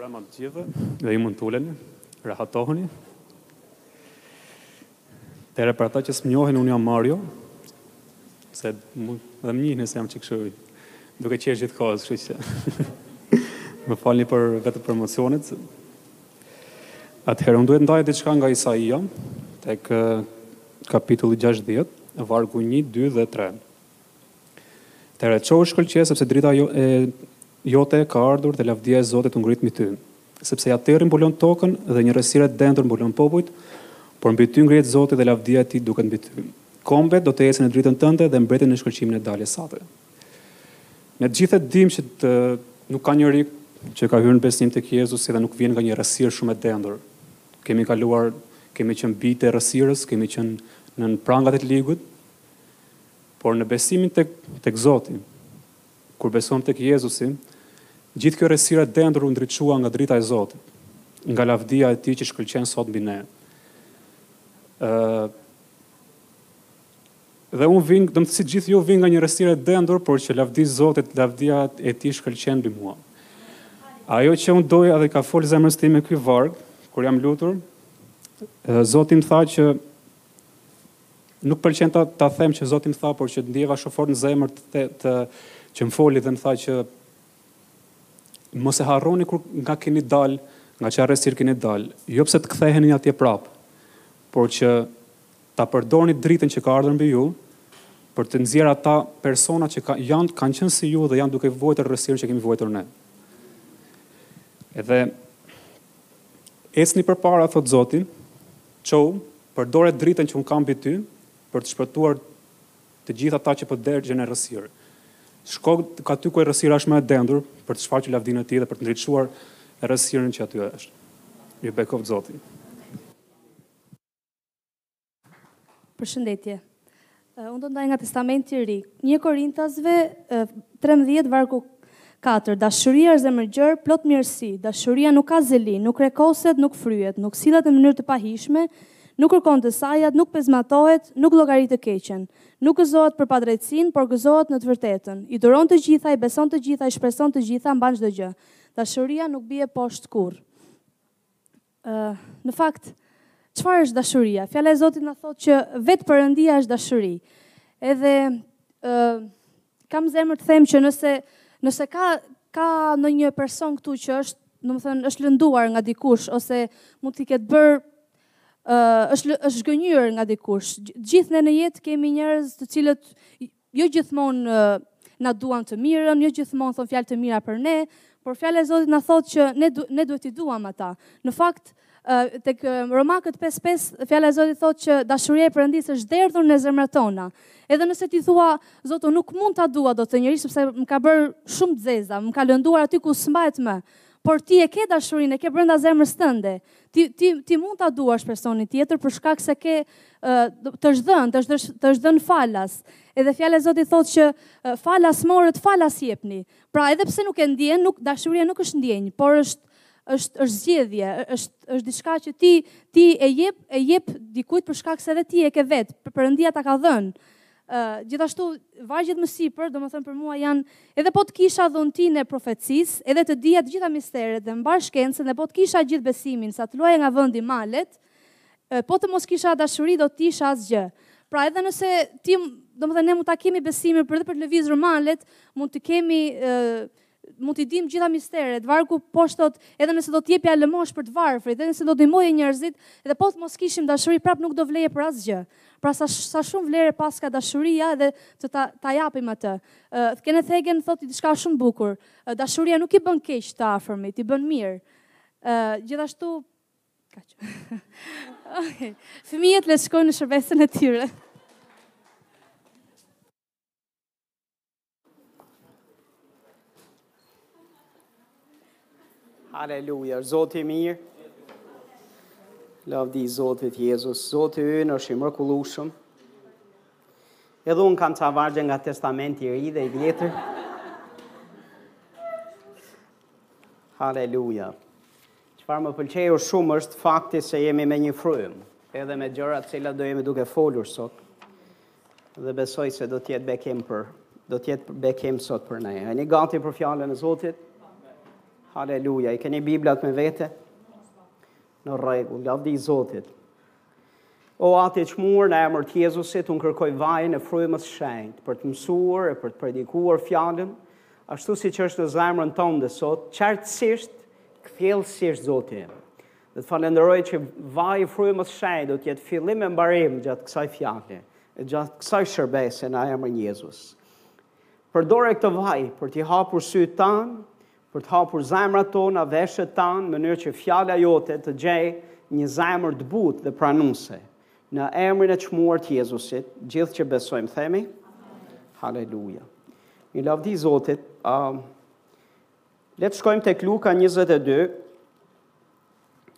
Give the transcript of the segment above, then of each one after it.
Mirëmbrëma të gjithëve, dhe ju mund të uleni, rehatohuni. Atëherë për ata që s'më njohin, unë jam Mario, se edhe më njihni se jam i këshu, duke qesh gjithë kohës, këshu që më falni për vetëm për emocionet. Atëherë, unë dua të ndaj diçka nga Isaia, tek kapitulli 60, vargu 1, 2 dhe 3. Atëherë çohu, shkëlqe sepse drita jo e jote ka ardhur dhe lavdia e Zotit u ngrit mbi ty. Sepse ja terri mbulon tokën dhe një errësirë e dendur mbulon popujt, por mbi ty ngrihet Zoti dhe lavdia e tij duket mbi ty. Kombet do të ecin në dritën tënde dhe mbretërit në shkëlqimin e daljes sate. Ne të gjithë e dimë që nuk ka njeri që ka hyrë në besim tek Jezusi dhe nuk vjen nga një errësirë shumë e dendur. Kemi kaluar, kemi qenë bijtë e errësirës, kemi qenë nën prangat e të ligut, Por në besimin tek tek Zoti, kur besuam tek Jezusi, gjithë kjo errësira e dendur u ndriçua nga drita e Zotit, nga lavdia e Tij që shkëlqen sot mbi ne. Ë Dhe unë vij, domethënë si gjithë ju vij nga një errësirë e dendur, por që lavdi Zotit, lavdia e Tij shkëlqen mbi mua. Ajo që unë doja dhe i ka fol zemrës time ky varg, kur jam lutur, Zoti më tha që Nuk më pëlqen ta ta them që zoti më tha por që ndjeva shumë fort në zemër të të që më foli dhe më tha që mos e harroni kur nga keni dal, nga ç'errësirë keni dal, jo pse të ktheheni atje prap, por që ta përdorni dritën që ka ardhur mbi ju për të nxjerr ata persona që ka, janë kanë qenë si ju dhe janë duke vuajtur errësirën që kemi vuajtur ne. Edhe Ecni përpara thotë Zoti, çohu, përdore dritën që unë kam mbi ty për të shpëtuar të gjithë ata që po dergjen në errësirë. Shko aty ku errësira është më e dendur për të shfaqur lavdinë e Tij dhe për të ndriçuar errësirën që aty është. Ju bekoftë Zoti. Përshëndetje. Unë do ndaj nga testamenti i ri. Një korintasve 13 vargu 4. Dashuria është zemërgjerë, plot mirësi. Dashuria nuk ka zili, nuk krekoset, nuk fryhet, nuk sillet në mënyrë të pahijshme, nuk kërkon të sajat, nuk pezmatohet, nuk llogarit të keqen. Nuk gëzohet për padrejtësinë, por gëzohet në të vërtetën. I duron të gjitha, i beson të gjitha, i shpreson të gjitha, mban çdo gjë. Dashuria nuk bie poshtë kurrë. Ë, në fakt, çfarë është dashuria? Fjala e Zotit na thotë që vetë Perëndia është dashuri. Edhe ë kam në zemër të them që nëse nëse ka ka ndonjë person këtu që është, domethënë, është lënduar nga dikush ose mund t'i ketë bërë ë është është zhgënjyer nga dikush. Gjithë ne në jetë kemi njerëz të cilët Jo gjithmonë na duan të mirën, jo gjithmonë thonë fjalë të mira për ne, por fjala e Zotit na thotë që ne ne duhet t'i duam ata. Në fakt, tek Romakët 5:5, fjala e Zotit thotë që dashuria e Perëndisë është derdhur në zemrat tona. Edhe nëse ti thua, Zoti, nuk mund ta dua dot atë njeri sepse më ka bërë shumë të zeza, më ka lënduar aty ku s'mbahet më. Por ti e ke dashurinë, e ke brenda zemrës tënde. ti ti ti mund ta duash personin tjetër për shkak se e ke të është dhënë, të është të është dhënë falas. Edhe fjala e Zotit thotë që falas morët, falas jepni. Pra edhe pse nuk e ndjen, nuk dashuria nuk është ndjenjë, por është është është zgjedhje, është është diçka që ti ti e jep e jep dikujt për shkak se edhe ti e ke vetë, Perëndia ta ka dhënë. gjithashtu vargjet më sipër, domethënë për mua janë edhe po të kisha dhuntinë e profecisë, edhe të dija të gjitha misteret dhe mbarë shkencën dhe po të kisha gjithë besimin, sa të luaja nga vendi malet, po të mos kisha dashuri do të isha asgjë. Pra edhe nëse ti, domethënë ne mund ta kemi besimin për dhe për të lëvizur malet, mund të kemi mund t'i dimë gjitha misteret, vargu poshtë thotë, edhe nëse do të jepja lëmoshë për të varfrit, edhe nëse do të ndihmoje njerëzit, edhe po të mos kishim dashuri, prap nuk do vleje për asgjë. Pra sa, sa shumë vlerë paska dashuria edhe të ta, ta japim atë. Uh, Kenneth Hagin thotë diçka shumë bukur. Uh, dashuria nuk i bën keq të afërmit, i bën mirë. Uh, gjithashtu kaq. okay. Fëmijët le të shkojnë në shërbesën e tyre. Haleluja, Zoti i mirë. Lavdi Zotit Jezus, Zoti ynë është i mrekullueshëm. Edhe unë kam ca vargje nga testamenti i ri dhe i vjetër. Haleluja. Çfarë më pëlqeu shumë është fakti se jemi me një frymë, edhe me gjërat të cilat do jemi duke folur sot. Dhe besoj se do të jetë bekim për do të jetë bekim sot për ne. Jeni gati për fjalën e Zotit? Haleluja. I keni Biblat me vete? Në rregull, lavdi Zotit. O Atë i Çmuar, në emër të Jezusit, unë kërkoj vajin e Frymës së Shenjtë për të mësuar e për të predikuar Fjalën, ashtu siç është në zemrën tënde sot, qartësisht, kthjellësisht, Zoti im. Dhe të falenderoj që vaji i Frymës së Shenjtë do të jetë fillim e mbarim gjatë kësaj fjale, gjatë kësaj shërbese në emrin Jezus. Përdore këtë vaj për t'i hapur sytë tanë, Për të hapur zemrat tona, veshët tanë, në mënyrë që Fjala Jote të gjejë një zemër të butë dhe pranuese. Në emrin e çmuar të Jezusit, gjithë që besojmë, themi? Haleluja. Një lavdi Zotit. Uh, le të shkojmë tek Luka 22.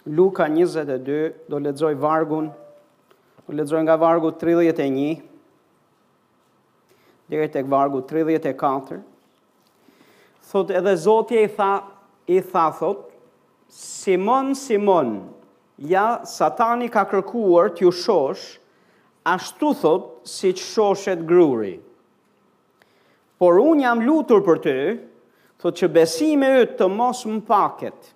Luka 22 do lexoj vargun. Do lexoj nga vargu 31 deri tek vargu 34. Thotë edhe Zoti i tha, i tha thotë, Simon, Simon, ja satani ka kërkuar t'ju shosh, ashtu thotë siç shoshet gruri. Por unë jam lutur për ty, thotë që besimi yt të mos mpaket,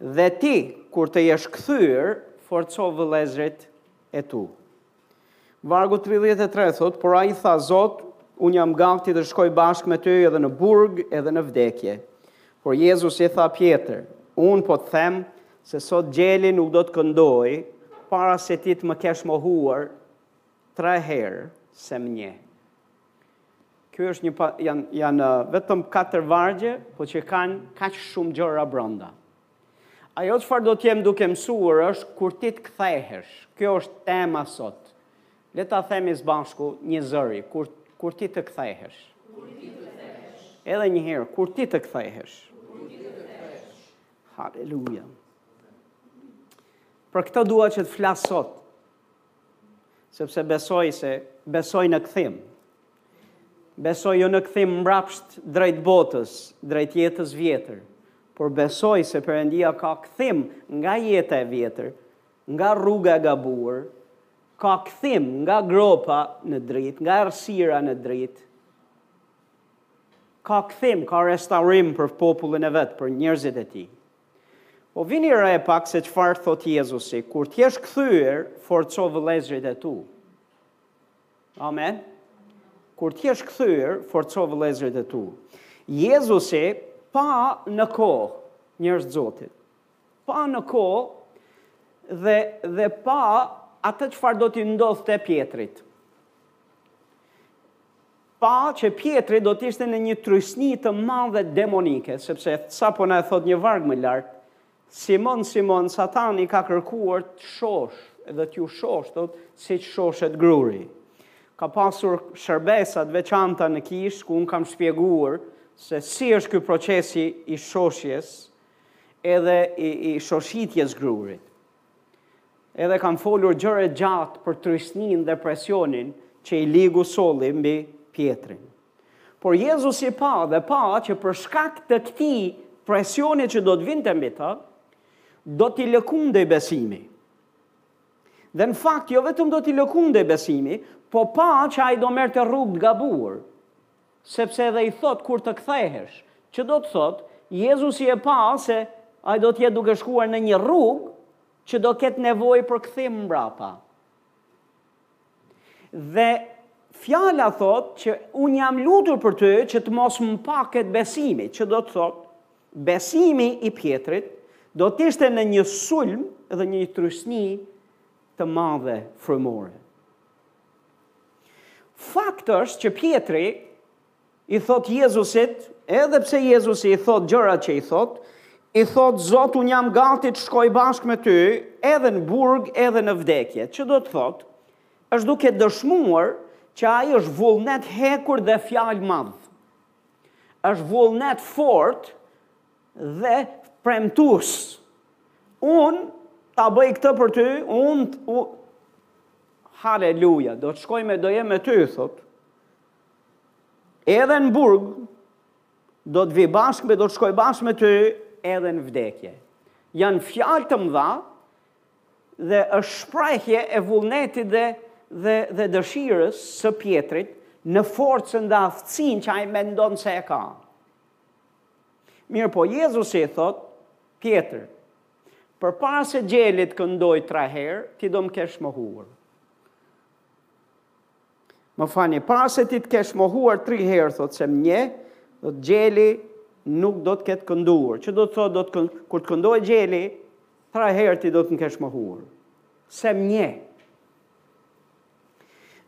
dhe ti, kur të jesh kthyer, forco vëllezërit e tu. Vargu tridhjetë e tre thotë, Por ai tha, Zot, unë jam gati të shkoj bashkë me ty edhe në burg, edhe në vdekje. Por Jezusi i tha Pjetër, Unë po të them se sot gjeli nuk do të këndojë para se ti të më kesh mohuar tre herë se më njeh. Ky është një janë janë vetëm katër vargje, po që kanë kaq shumë gjëra brenda. Ajo çfarë do të jem duke mësuar është kur ti të kthehesh. Kjo është tema sot. Le ta themi së bashku njëzëri, kur kur ti të kthehesh. Kur ti të kthehesh. Edhe një herë, kur ti të kthehesh. Kur ti të kthehesh. Haleluja. Për këtë dua që të flas sot. Sepse besoj se besoj në kthim. Besoj jo në kthim mbrapsht drejt botës, drejt jetës vjetër, por besoj se Perëndia ka kthim nga jeta e vjetër, nga rruga e gabuar, ka kthim nga gropa në dritë, nga errësira në dritë. Ka kthim, ka restaurim për popullin e vet, për njerëzit e tij. Po vini re pak se çfarë thotë Jezusi, kur të jesh kthyer, forco vëllezërit e tu. Amen. Kur të jesh kthyer, forco vëllezërit e tu. Jezusi pa në kohë njerëz Zotit. Pa në kohë dhe dhe pa atë çfarë do t'i ndodhte Pjetrit. Pa që Pjetri do të ishte në një trysni të madhe demonike, sepse, sapo na e thotë një varg më lart, Simon, Simon, Satani ka kërkuar të shosh edhe t'ju shosh, thotë, siç shoshet gruri. Ka pasur shërbesa të veçanta në kishë, ku unë kam shpjeguar se si është ky procesi i shoshjes edhe i, i shoshitjes grurit. Edhe kam folur gjerë e gjatë për trysninë dhe presionin që i ligu solli mbi Pjetrin. Por Jezusi pa dhe pa që për shkak të këtij presioni që do të vinte mbi të, do t'i lëkundej besimi. Dhe në fakt, jo vetëm do t'i lëkundej besimi, po pa që ai do merrte rrugë të gabur. Sepse edhe i thotë kur të kthehesh, që do të thotë, Jezusi e pa se ai do të jetë duke shkuar në një rrugë që do ketë nevojë për kthim mbrapa. Dhe fjala thotë që unë jam lutur për ty që të mos mpaket besimi, që do të thotë, besimi i Pjetrit do të ishte në një sulm dhe një trysni të madhe frymore. Fakt është që Pjetri i thotë Jezusit, edhe pse Jezusi i thotë gjërat që i thotë, i thotë Zot unë jam gati të shkoj bashkë me ty edhe në burg edhe në vdekje. Që do të thotë, është duke dëshmuar që ai është vullnet hekur dhe fjalëmadh. Është vullnet fort dhe premtues. Unë ta bëj këtë për ty, unë u Haleluja, do të shkoj me do jem me ty, thotë. Edhe në burg do të vij bashkë me do të shkoj bashkë me ty edhe në vdekje. Janë fjalë të mëdha dhe është shprehje e vullnetit dhe dhe dhe dëshirës së Pjetrit në forcën dhe aftësinë që ai mendon se e ka. Mirëpo Jezusi i thotë, Pjetër, përpara se gjeli të këndojë tre herë, ti do më kesh mohuar. Më falni, para se ti të kesh mohuar tri herë, thotë se më njeh, do të gjeli nuk do të ketë kënduar. Që do të thotë, do të kënd... kur të këndojë gjeli, tre herë ti do të më kesh mohuar. Se më njeh.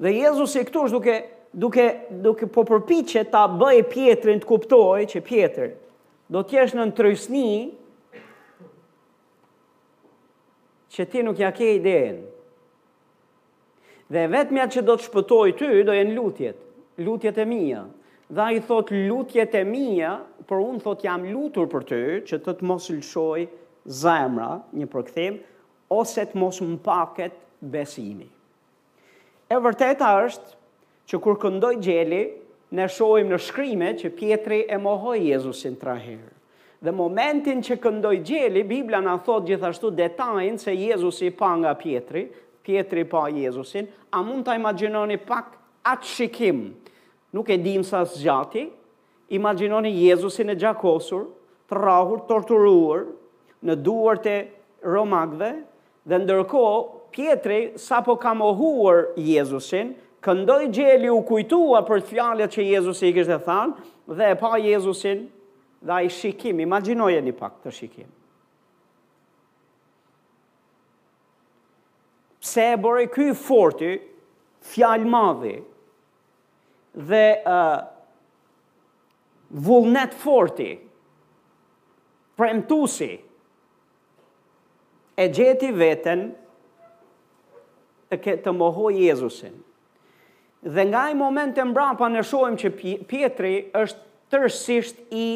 Dhe Jezusi këtu është duke, duke, duke po përpiqet ta bëjë Pjetrin të kuptojë që Pjetër, do të jesh nën trysni që ti nuk ia ke idenë. Dhe të vetmjat që do të shpëtojnë ty, do jenë lutjet, lutjet e mia. Dhe ai thotë lutjet e mia, por unë thotë jam lutur për ty, që të të mos lëshojë zemra, një përkthim, ose të mos mpaket besimi. E vërteta është që kur këndoi gjeli, ne shohim në shkrime që Pjetri e mohoi Jezusin tre herë. Dhe momentin që këndoi gjeli, Bibla na thotë gjithashtu detajin se Jezusi pa nga Pjetri, Pjetri pa Jezusin, a mund ta imagjinoni pak atë shikim? Nuk e dimë sa zgjati, Imagjinoni Jezusin e gjakosur, të rrahur, torturuar në duart e romakëve dhe ndërkohë Pjetri sapo ka mohuar Jezusin, këndoi gjeli u kujtua për fjalët që Jezusi i kishte thënë dhe e pa Jezusin dhe ai shikim, imagjinojeni pak këtë shikim. Pse e bëri ky forti, fjalë madhi, dhe uh, vullnetforti, premtusi, e gjeti veten të, ke, të mohojë Jezusin. Dhe nga ai moment e mbrapa ne shohim që Pjetri është tërësisht i,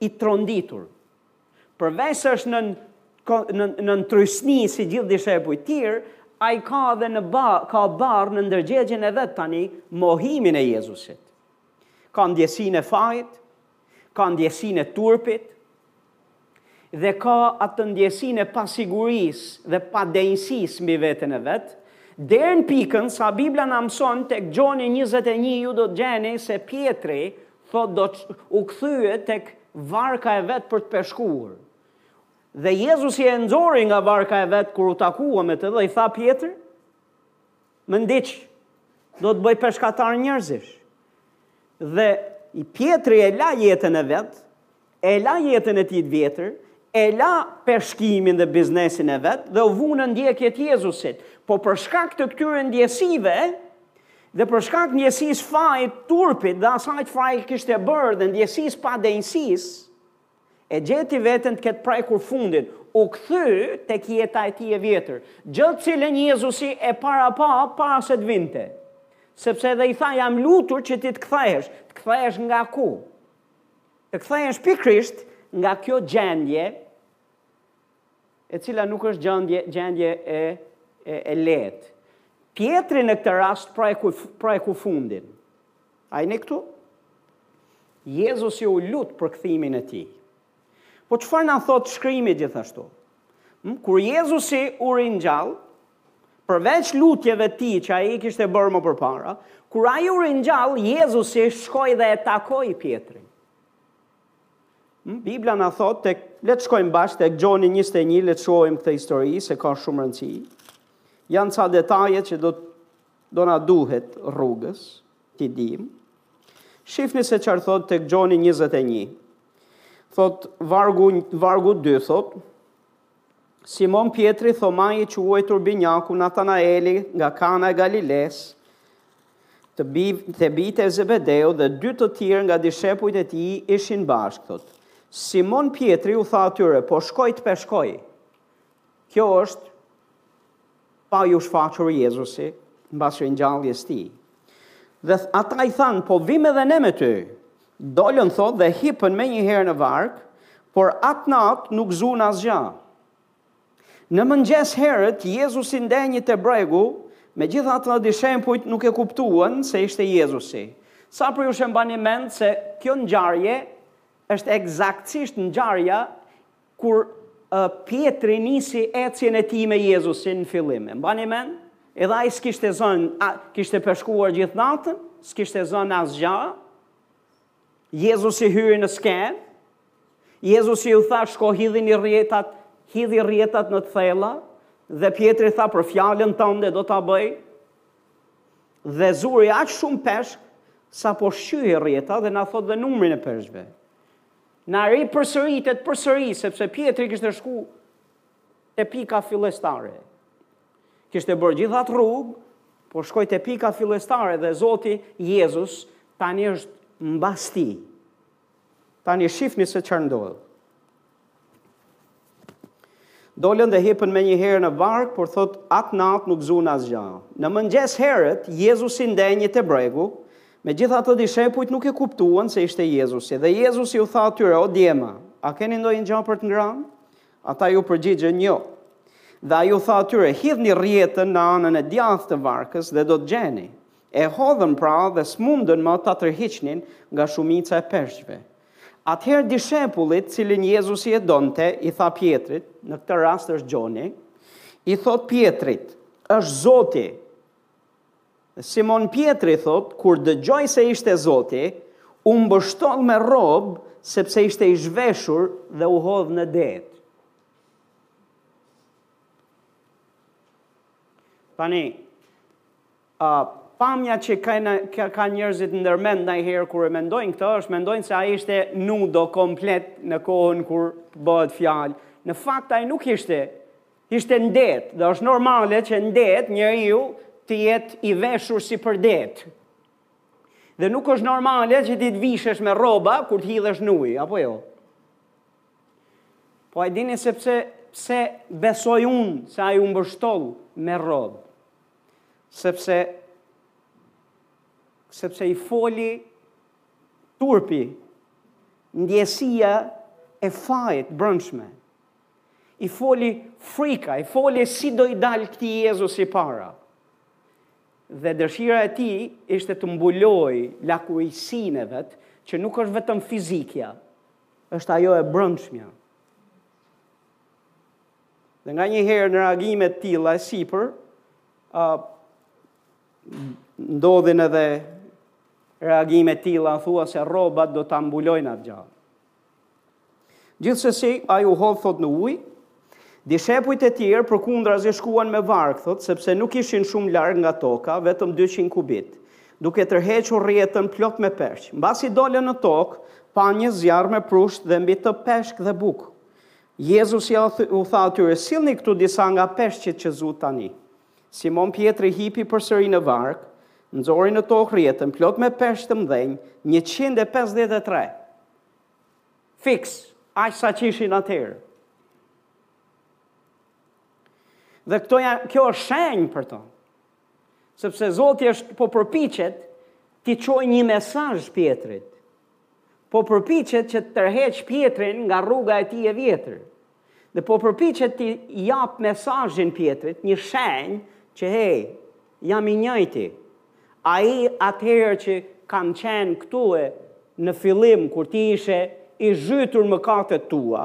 i tronditur. Përveçse është nën nën nën trysni si gjithë dishepujt tjerë, ai ka edhe në ba, ka barrë në ndërgjegjen e vet tani mohimin e Jezusit. Ka ndjesinë e fajit, ka ndjesinë e turpit dhe ka atë ndjesinë e pasigurisë dhe padenjësisë mbi veten e vet, deri në pikën sa Bibla na mëson tek Gjoni 21 ju do të gjeni se Pjetri Thotë do, u kthye tek varka e vet për të peshkuar. Dhe Jezusi e nxori nga varka e vet kur u takua me të dhe i tha Pjetër, më ndiq, do të bëj peshkatar njerëzish. Dhe Pjetri e la jetën e vet E la jetën e tij të vjetër, e la peshkimin dhe biznesin e vet dhe u vu në ndjekje të Jezusit. Po për shkak të këtyre ndjesive dhe për shkak ndjesisë fajit, turpit dhe asaj çfarë ai kishte bërë dhe ndjesisë padenjësisë, e gjeti veten të ketë prekur fundin, u kthy tek jeta e tij e vjetër, gjë të cilën Jezusi e parapa para se të vinte. Sepse edhe i tha jam lutur që ti të kthehesh, të kthehesh nga ku? Të kthehesh pikërisht nga kjo gjendje, e cila nuk është gjendje, gjendje e, e, e lehtë. Pjetri në këtë rast preku, preku fundin. A jeni këtu? Jezusi u lut për kthimin e tij. Po çfarë na thotë shkrimi gjithashtu? Hm, kur Jezusi u ringjall, Përveç lutjeve të tij që ai i kishte bërë më përpara, kur ai u ringjall, Jezusi shkoi dhe e takoi Pjetrin. Hm, Bibla na thotë tek le të shkojmë bashkë tek Gjoni 21, le të shohim këtë histori se ka shumë rëndësi. Janë ca detaje që do do na duhet rrugës, t'i dimë. Shifni se çfarë thotë tek Gjoni 21. Thot vargu vargu 2 thot Simon Pjetri, Thomai i quajtur Binjaku, Natanaeli nga Kana e Galilesë, të bi, të bijtë e Zebedeut dhe dy të tjerë nga dishepujt e tij ishin bashkë, thotë. Simon Pjetri u tha atyre, po shkoj të peshkoj. Kjo është Pa iu shfaqur Jezusi, mbas ringjalljes së tij. Dhe ata i thanë, po vim edhe ne me ty. Dolën, thot, dhe hipën menjëherë në varkë, por atë natë nuk zunë asgja. Në mëngjes herët, Jezusi ndenji te bregu, megjithatë dishepujt nuk e kuptuan se ishte Jezusi. Sa prej jush e mbani mend se kjo ngjarje është ekzaktësisht ngjarja Kur Pjetri nisi ecjen e tij me Jezusin në fillim, e mbani mend? Edhe ai s'kishte zënë, a, kishte peshkuar gjithë natën, s'kishte zanë asgja. Jezusi hyri në skenë, Jezusi u tha, shko hidhini rrjetat, hidhi rrjetat në të thella, dhe Pjetri tha, për fjalën tande do ta bëj, dhe zuri aq shumë peshk, sa po shqyhej rrjeta dhe na thot dhe numrin e peshqve. Na ripërsëritet përsëri sepse Pjetri kishte shku te pika fillestare. Kishte bë gjithë atë rrugë, po shkoi te pika fillestare dhe Zoti Jezus tani është mbas tij. Tani shifni se ça ndodh. Dolën dhe hipën menjëherë në varkë, por thotë atë natë nuk zunë asgja. Në mëngjes herët, Jezusi ndenji te bregu, megjithatë dishepujt nuk e kuptuan se ishte Jezusi. Dhe Jezusi u tha atyre, O djema, a keni ndonjë gja për të ngranë? Ata iu përgjigjën, Jo. Dhe ai u tha atyre, Hidhni rrjetën në anën e djathtë të varkës dhe do të gjeni. E hodhën pra dhe s'mundën më ta tërhiqnin nga shumica e peshqve. Atëherë dishepulli të cilin Jezusi e donte, i tha Pjetrit, në këtë rast është Gjoni, i thot Pjetrit, është Zoti. Simon Pjetri thot, kur dëgjoi se ishte Zoti, u mbështoll me rrobë, sepse ishte i zhveshur dhe u hodh në det. Tani, Pamja që kanë njerëzit ndër mend ndonjëherë kur e mendojnë këtë është mendojnë se ai ishte nudo komplet në kohën kur bëhet fjalë. Në fakt ai nuk ishte. Ishte n'det dhe është normale që n'det njeriu të jetë i veshur si për det. Dhe nuk është normale që ti të vishesh me rroba kur të hidhesh në ujë, apo jo? Po a e dini se pse besoj unë se ai u mbështoll me rrobë. sepse sepse i foli turpi ndjesia e fajit brendshme i foli frika i foli si do i dal këtij Jezusi para dhe dëshira e tij ishte të mbulojë lakuriqsinë e vet që nuk është vetëm fizikja është ajo e brendshmja Dhe nganjëherë në reagime të tilla e sipër, a, ndodhin edhe reagime të tilla, thua se rrobat do ta mbulojnë atë gjë. Gjithsesi, ai u hodh thotë në ujë, Dishepujt e tjerë përkundrazi shkuan me varkë, thotë, sepse nuk ishin shumë larg nga toka, vetëm 200 kubit, duke tërhequr rrjetën plot me peshq. Mbasi dolën në tokë, panë një zjarr me prush dhe mbi të peshk dhe bukë. Jezusi u tha atyre, Sillni këtu disa nga peshqit që zutë tani. Simon Pjetri hipi përsëri në varkë, nxori në tokë rrjetën plot me peshq të mëdhenj, njëqind e pesëdhjetë e tre. Fiks, aq sa që ishin atëherë. Dhe këto janë, kjo është shenjë për to. Sepse Zoti është po përpiqet t'i çojë një mesazh Pjetrit. Po përpiqet që të tërheqë Pjetrin nga rruga e tij e vjetër. Dhe po përpiqet t'i japë mesazhin Pjetrit, një shenjë që hej, jam i njëjti. Ai atëherë që kam qenë këtu në fillim kur ti ishe i zhytur mëkatet e tua,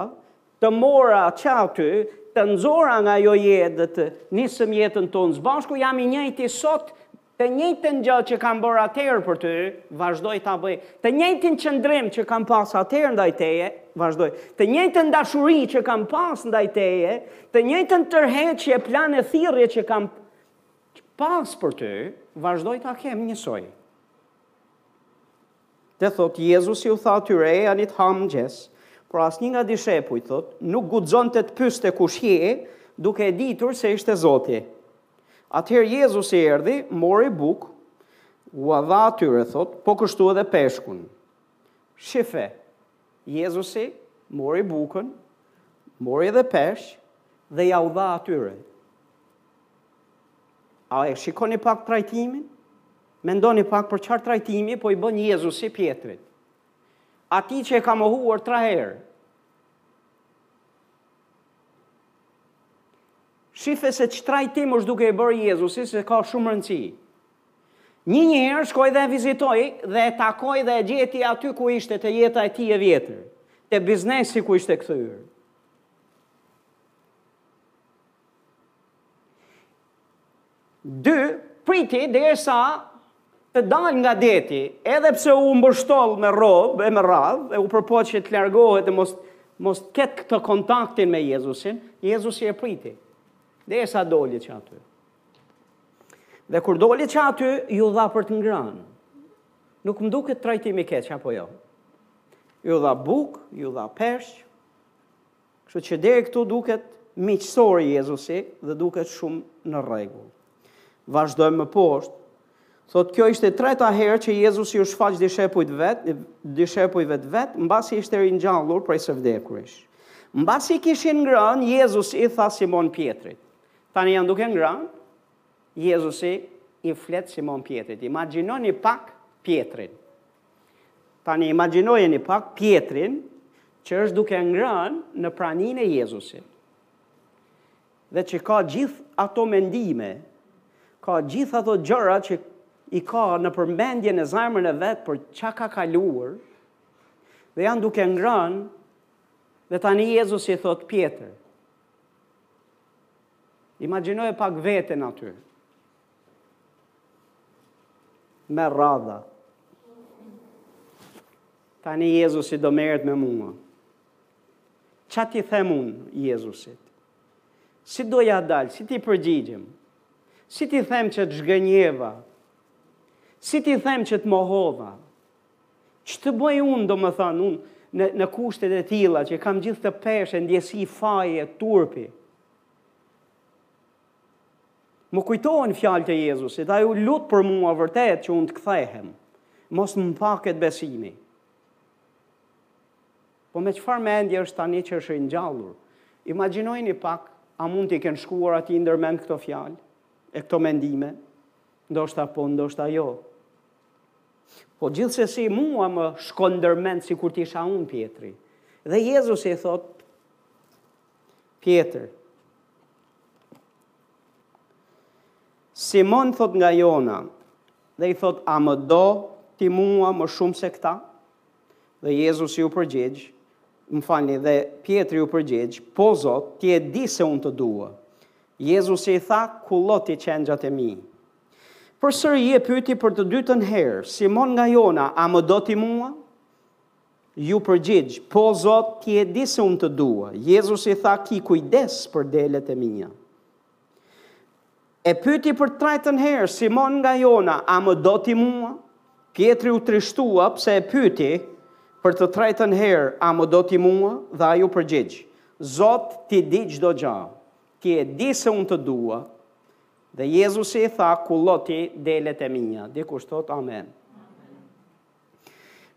Të mora që aty, të nxora nga ajo jetë dhe nisëm jetën tonë së bashku, jam i njëjti sot, të njëjtën gjë që kam bërë atëherë për ty, vazhdoj ta bëj. Të njëjtin qëndrim që kam pas atëherë ndaj teje, vazhdoj. Të njëjtën dashuri që kam pas ndaj teje, të njëjtën tërheqje, plan e thirrje që kam pas për ty, vazhdoj ta kem njësoj. Dhe thotë, Jezusi u tha atyre, Ejani të hani mëngjes. Por asnjë nga dishepujt, thotë, nuk guxonte ta pyeste kush je, duke e ditur se ishte Zoti. Atëherë Jezusi erdhi, mori bukë, ua dha atyre, thotë, po kështu edhe peshkun. Shife, Jezusi mori bukën, mori edhe peshq, dhe ia u dha atyre. A e shikoni pak trajtimin? Mendoni pak për çfarë trajtimi po i bën Jezusi Pjetrit. Atij që e ka mohuar tre herë. Shife se ç'trajtim është duke e bërë Jezusi, se ka shumë rëndësi. Një një herë shkoi dhe e vizitoi dhe e takoi dhe e gjeti aty ku ishte te jeta e tij e vjetër, te biznesi ku ishte kthyer. Dy, Priti derisa të dalë nga deti, edhe pse u mbështoll me rrobë e me radhë dhe u përpoq që të largohet e mos mos të ketë këtë kontaktin me Jezusin, Jezusi e priti. Derisa doli që aty. Dhe kur doli që aty, u dha për të ngrënë. Nuk më duket trajtimi keq apo jo. U dha bukë, u dha peshk, Kështu që deri këtu duket miqësor Jezusi dhe duket shumë në rregull. Vazhdojmë më poshtë. Thotë kjo ishte e treta herë që Jezusi u shfaq dishepujve vet, dishepujve të vet, mbasi ishte ringjallur prej së vdekurish. Mbasi kishin ngrënë, Jezusi i tha Simon Pjetrit. Tani janë duke ngrënë, Jezusi i flet Simon Pjetrit. Imagjinoni pak Pjetrin. Tani imagjinojeni pak Pjetrin që është duke ngrënë në praninë e Jezusit. Dhe që ka gjithë ato mendime, ka gjithë ato gjëra që i ka nëpër mendje në zemrën e vet për ça ka kaluar, dhe janë duke ngrënë, dhe tani Jezusi i thotë Pjetër. Imagjinoje pak veten aty. Me radha. Tani Jezusi do merret me mua. Ça t'i them unë, Jezusit? Si do ia dal, si t'i përgjigjem? Si t'i them që të zhgënjeva? Si t'i them që të mohova? Ça të bëj unë, domethënë, unë, në, në kushtet e tilla, që kam gjithë atë peshë e ndjesi faji e turpi. Më kujtohen fjalët e Jezusit, Ai u lut për mua vërtet që unë të kthehem, mos më mpaket besimi. Po me çfarë mendje është tani që është ringjallur? Imagjinoni pak, a mund t'i kenë shkuar atij ndër mend këto fjalë, e këto mendime? Ndoshta po, ndoshta jo. Po gjithsesi mua më shkon ndër mend sikur t'isha unë, Pjetri. Dhe Jezusi i thotë, Pjetër, Simon thotë nga Jona dhe i thotë a më do ti mua më shumë se këta? Dhe Jezusi iu përgjigj, më falni dhe Pjetri iu përgjigj, po Zot, ti e di se unë të dua. Jezusi i tha, kulloti qengjat e mi. Përsëri e pyeti për të dytën herë, Simon nga Jona, a më do ti mua? Iu përgjigj, Po, Zot, ti e di se unë të dua. Jezusi i tha, Ki kujdes për delet e mia. E pyeti për të trajtën herë, Simon nga Jona, a më do ti mua? Pjetri u trishtua pse e pyeti për të trajtën herë, a më do ti mua? Dhe ai iu përgjigj, Zot, ti di çdo gjë. Ti e di se unë të dua. Dhe Jezusi i tha, Kulloti delet e mia. Dikush thotë, Amen.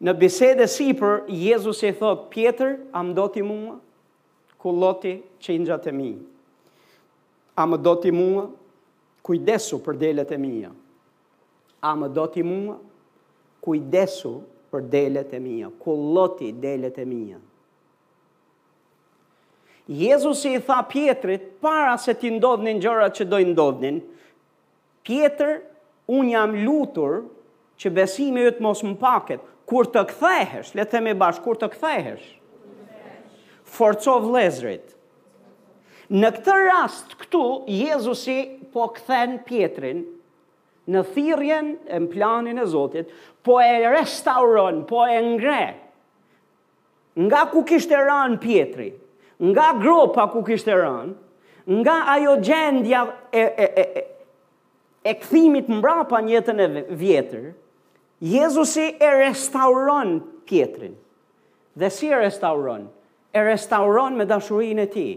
Në bisedë e sipër, Jezusi i thotë, Pjetër, a më do ti mua? Kulloti qingjat e mi. A më do ti mua? Kujdesu për delet e mia. A më do ti mua? Kujdesu për delet e mia. Kulloti delet e mia. Jezusi i tha Pjetrit, para se t'i ndodhnin gjërat që do i ndodhnin, Pjetër, Unë jam lutur që besimi yt mos mpaket. Kur të kthehesh, le ta themi bashkë, kur të kthehesh, forco vëllezërit. Në këtë rast këtu, Jezusi po kthen Pjetrin në thirrjen e planin e Zotit, po e restauron, po e ngre. Nga ku kishte rënë Pjetri? Nga gropa ku kishte rënë, nga ajo gjendja e, e, e, e, e kthimit mbrapa në jetën e vjetër, Jezusi e restauron Pjetrin. Dhe si e restauron? E restauron me dashurinë e tij.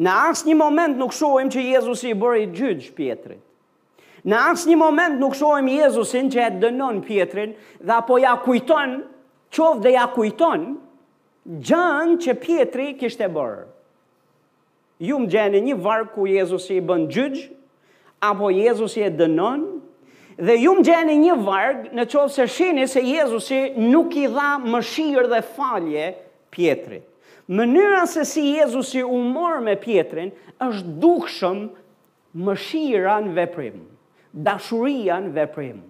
Në asnjë moment nuk shohim që Jezusi i bëri gjyq Pjetrit. Në asnjë moment nuk shohim Jezusin që e dënon Pjetrin dhe apo ia kujton, qoftë dhe ia kujton, gjënë që Pjetri kishte bërë. Ju më gjeni një varg ku Jezusi i bën gjyq, apo Jezusi e dënon, dhe ju më gjeni një varg në qoftë se shihni se Jezusi nuk i dha mëshirë dhe falje Pjetrit. Mënyra se si Jezusi u mor me Pjetrin është dukshëm Mëshira në veprim, dashuria në veprim,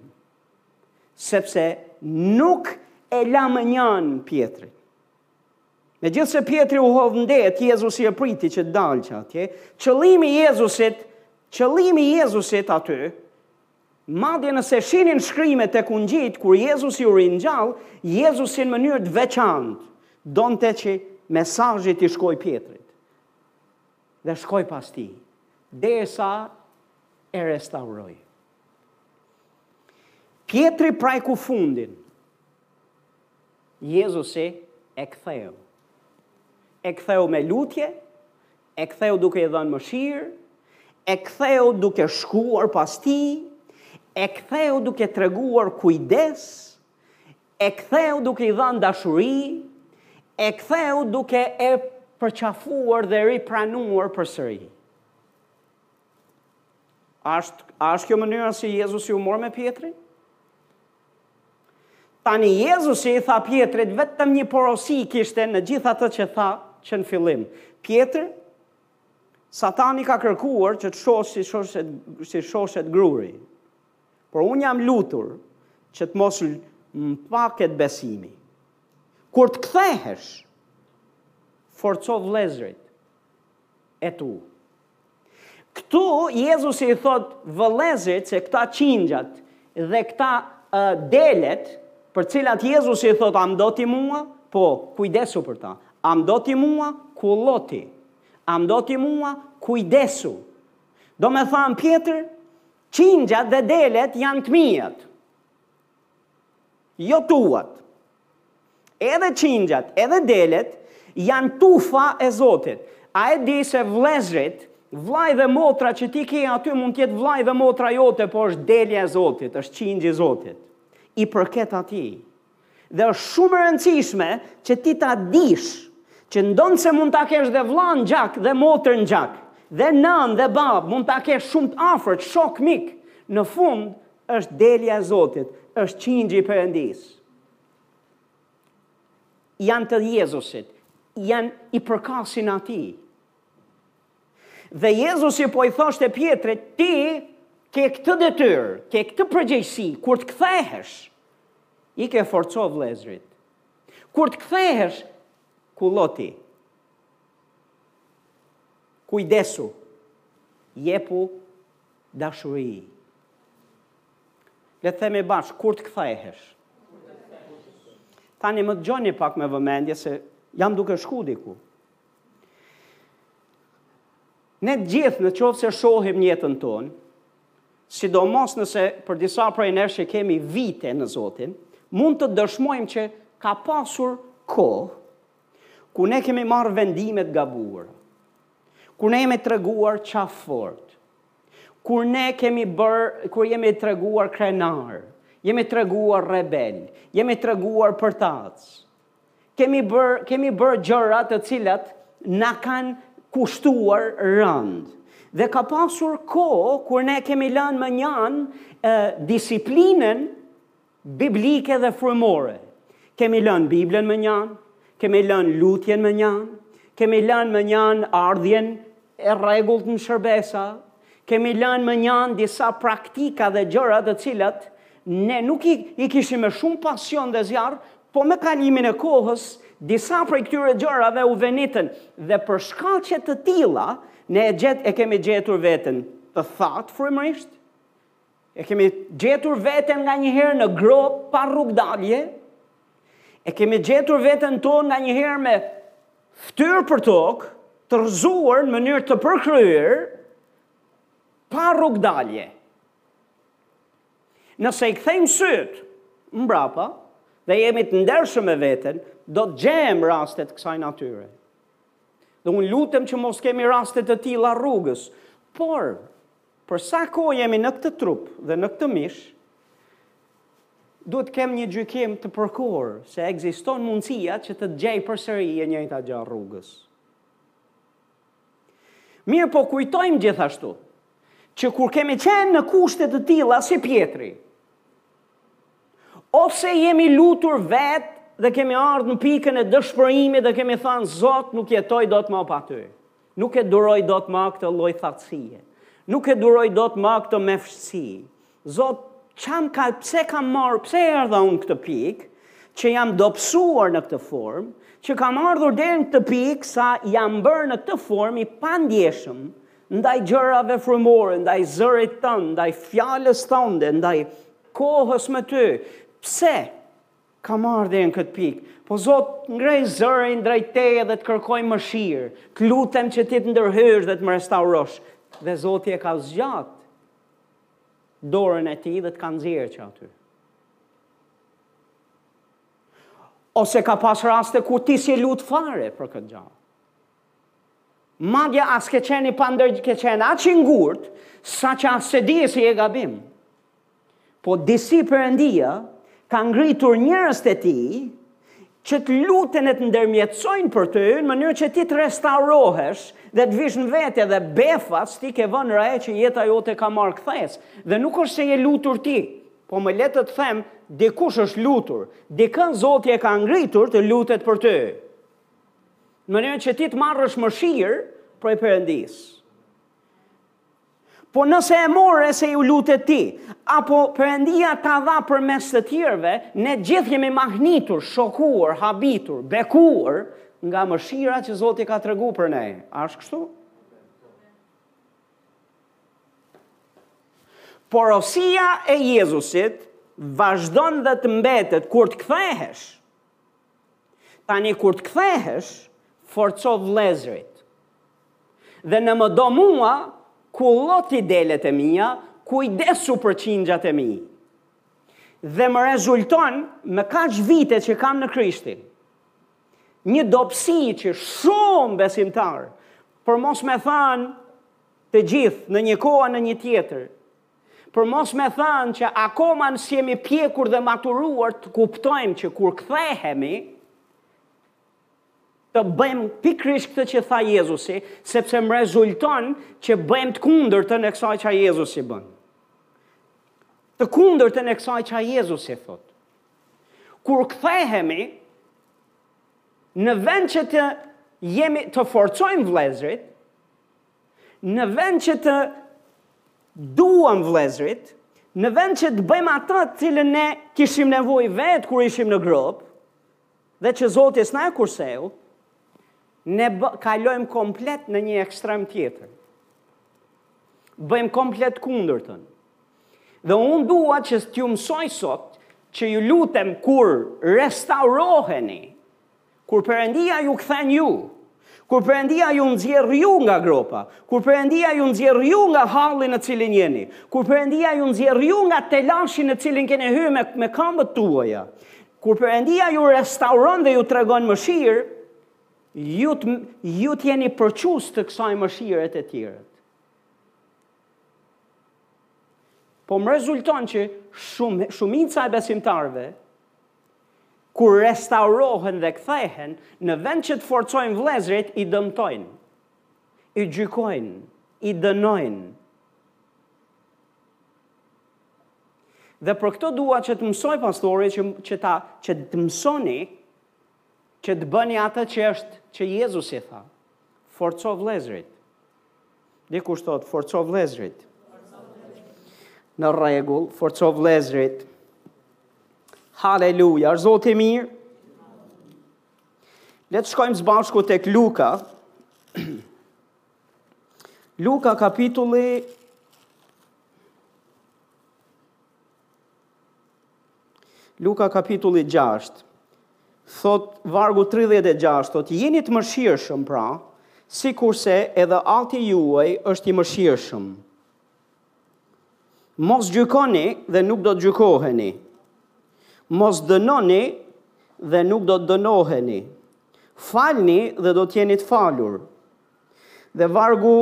sepse nuk e la mënjanë Pjetrin. Megjithëse Pjetri u hodh në det, Jezusi e priti që të dalë që atje, qëllimi i Jezusit, qëllimi i Jezusit aty, madje nëse shihni në shkrime tek Ungjijtë, kur Jezusi u ringjall, Jezusi në mënyrë të veçantë, donte që mesazhi t'i shkojë Pjetrit. Dhe shkoi pas tij, derisa e restauroi. Pjetri preku fundin. Jezusi e ktheu. E ktheu me lutje, e ktheu duke i dhënë mëshirë, e ktheu duke shkuar pas tij, e ktheu duke treguar kujdes, E ktheu duke i dhënë dashuri, e ktheu duke e përqafuar dhe ripranuar përsëri. A është, a është kjo mënyra si Jezusi u mor me Pjetrin? Tani Jezusi i tha Pjetrit vetëm një porosi kishte në gjithë atë që tha që në fillim. Pjetër, Satani ka kërkuar që të shoshë si shoshet, si shoshet gruri. Por unë jam lutur që të mos mpaket besimi. Kur të kthehesh, forco vëllezërit e tu. Këtu Jezusi i thotë vëllezërit se këta qingjat dhe këta uh, delet për cilat Jezusi i thotë a m'do ti mua, po kujdesu për ta. A m'do ti mua, kulloti. A m'do ti mua, kujdesu. Domethënë Pjetër, Qingjat dhe delet janë të miat. Jo tuat. Edhe qingjat edhe delet janë tufa e Zotit. A e di se vëllezërit, vëllai dhe motra që ti ke aty mund të jetë vëllai dhe motra jote, po është delja e Zotit, është qingji i Zotit. I përket atij. Dhe është shumë e rëndësishme që ti ta dish që ndonëse mund ta kesh dhe vlla në gjak dhe motër në gjak, dhe nënë dhe babë mund ta kesh shumë të afërt, shok, mik, në fund është delja e Zotit, është qingji i Perëndisë. Janë të Jezusit, janë i përkasin atij. Dhe Jezusi po i thoshte Pjetrit, ti ke këtë detyrë, ke këtë përgjegjësi, kur të kthehesh, i ke forco vlezrit. Kur të kthehesh, kulloti, kujdesu, jepu dashuri. Le të themi bashkë, kur të kthehesh. Tani më dëgjoni pak me vëmendje se jam duke shku diku. Ne të gjithë në qoftë se shohim jetën tonë, sidomos nëse për disa prej nesh që kemi vite në Zotin, mund të dëshmojmë që ka pasur kohë ku ne kemi marrë vendime të gabuara, ku ne jemi treguar qafëfortë, kur ne kemi bërë, kur jemi treguar krenarë, jemi treguar rebelë, jemi treguar përtacë, Kemi bërë kemi bërë gjëra të cilat na kanë kushtuar rëndë. Dhe ka pasur kohë kur ne kemi lënë më njanë disiplinën biblike dhe frymore. Kemi lënë Biblën më njanë, kemi lënë lutjen më njanë, kemi lënë më njanë ardhjen e rregullt në shërbesa, Kemi lënë mënjanë disa praktika dhe gjëra të cilat ne nuk i, i kishim me shumë pasion dhe zjarr, po me kalimin e kohës, disa prej këtyre gjërave u venitën dhe për shkaqe të tilla ne e, gjet, e kemi gjetur veten të thatë frymërisht, E kemi gjetur veten nganjëherë në gropë pa rrugëdalje, e kemi gjetur veten tonë nganjëherë me ftyrë për tokë, të rrëzuar në mënyrë të përkryer, pa rrugëdalje. Nëse i kthejmë sytë, mbrapa, dhe jemi të ndershëm me veten, do të gjejmë raste të kësaj natyre. Dhe unë lutem që mos kemi raste të tilla rrugës, por Për sa kohë jemi në këtë trup dhe në këtë mish, duhet të kemi një gjykim të përkorë se ekziston mundësia që të gjejë përsëri e njëjta gjë rrugës. Mirëpo kujtojmë gjithashtu që kur kemi qenë në kushte të tilla si Pjetri, Ose jemi lutur vetë dhe kemi ardhë në pikën e dëshpërimit dhe kemi thanë, Zot, nuk jetoj dot ma pa ty. Nuk e duroj dot ma këtë lloj thatësie. Nuk e duroj dot ma këtë mefshtësi. Zot, ça m'ka, pse kam marrë, pse erdha unë në këtë pikë, që jam dobësuar në këtë formë, që kam ardhur deri në këtë pikë, sa jam bërë në këtë formë i pandjeshëm, ndaj gjërave frymore, ndaj zërit tënd, ndaj fjalës tënde, ndaj kohës me ty. Pse kam ardh deri në këtë pikë? Po Zot, ngre zërin drejt teje dhe të kërkoj mëshirë. Të lutem që ti të ndërhysh dhe të më restaurosh. Dhe Zoti e ka zgjat dorën e tij dhe të ka nxjerrë që aty. Ose ka pas raste kur ti s'je lut fare për këtë gja. Madje as ke qenë i pandërgje, ke qenë aq i ngurtë, saqë as s'e dije se je gabim. Po disi Perëndia ka ngritur njerëz të tij, që të luten e të ndërmjetësojnë për ty në mënyrë që ti të restaurohesh dhe të vish në vete dhe befas ti ke vënë re që jeta jote ka marrë kthesë dhe nuk është se je lutur ti po më le të të them dikush është lutur dikë Zoti e ka ngritur të lutet për ty Në mënyrë që ti të marrësh mëshirë prej Perëndisë. Po nëse e more se iu lute ti, apo Perëndia ta dha përmes të tjerëve, ne gjithë jemi mahnitur, shokuar, habitur, bekuar nga mëshira që Zoti ka tregu për ne. A është kështu? Porosia e Jezusit vazhdon dhe të mbetet kur të kthehesh. Tani kur të kthehesh, forco vëllezërit. Dhe në më do mua, kulloti delet e mia, kujdesu për qingjat e mi. Dhe më rezulton me kaq vite që kam në Krishtin një dobësi që shumë besimtarë, për mos me thanë të gjithë në një kohë a në një tjetër, Për mos me thënë që akoma ne s'jemi pjekur dhe maturuar të kuptojmë që kur kthehemi, të bëjmë pikërisht këtë që tha Jezusi, sepse më rezulton që bëjmë të kundërtën e kësaj që Jezusi bën. Të kundërtën e kësaj që Jezusi thotë. Kur kthehemi, në vend që të, jemi, të forcojmë vëllezërit, Në vend që të duam vëllezërit, në vend që të bëjmë atë të cilën ne kishim nevojë vetë kur ishim në gropë, dhe që Zoti s'na e kurseu, ne bë, kalojmë komplet në një ekstrem tjetër. Bëjmë komplet të kundërtën. Dhe unë dua që t'ju mësoj sot, që ju lutem kur restauroheni, Kur Perëndia ju kthen ju, kur Perëndia ju nxjerr ju nga gropa, kur Perëndia ju nxjerr ju nga halli në të cilin jeni, kur Perëndia ju nxjerr ju nga telashi në të cilin keni hy me, me kambët tuaja, kur Perëndia ju restauron dhe ju tregon mëshirë, ju të, ju të jeni përçues të kësaj mëshire te tjerët. Po më rezulton që shumë, shumica e besimtarëve, kur restaurohen dhe kthehen, në vend që të forcojnë vëllezërit, i dëmtojnë, i gjykojnë, i dënojnë. Dhe për këtë dua që të mësoj pastori që që ta që të mësoni që të bëni atë që është që Jezusi tha. Forco vëllezërit. Dikush thotë, forco vëllezërit. Në rregull, forco vëllezërit. Haleluja, është Zoti i mirë. Le të shkojmë së bashku tek Luka. Luka kapitulli Luka kapitulli 6, thotë vargu 36, thotë jini të mëshirshëm pra, sikurse edhe ati juaj është i mëshirshëm. Mos gjykoni dhe nuk do të gjykoheni, mos dënoni dhe nuk do të dënoheni, falni dhe do të jeni të falur, Dhe vargu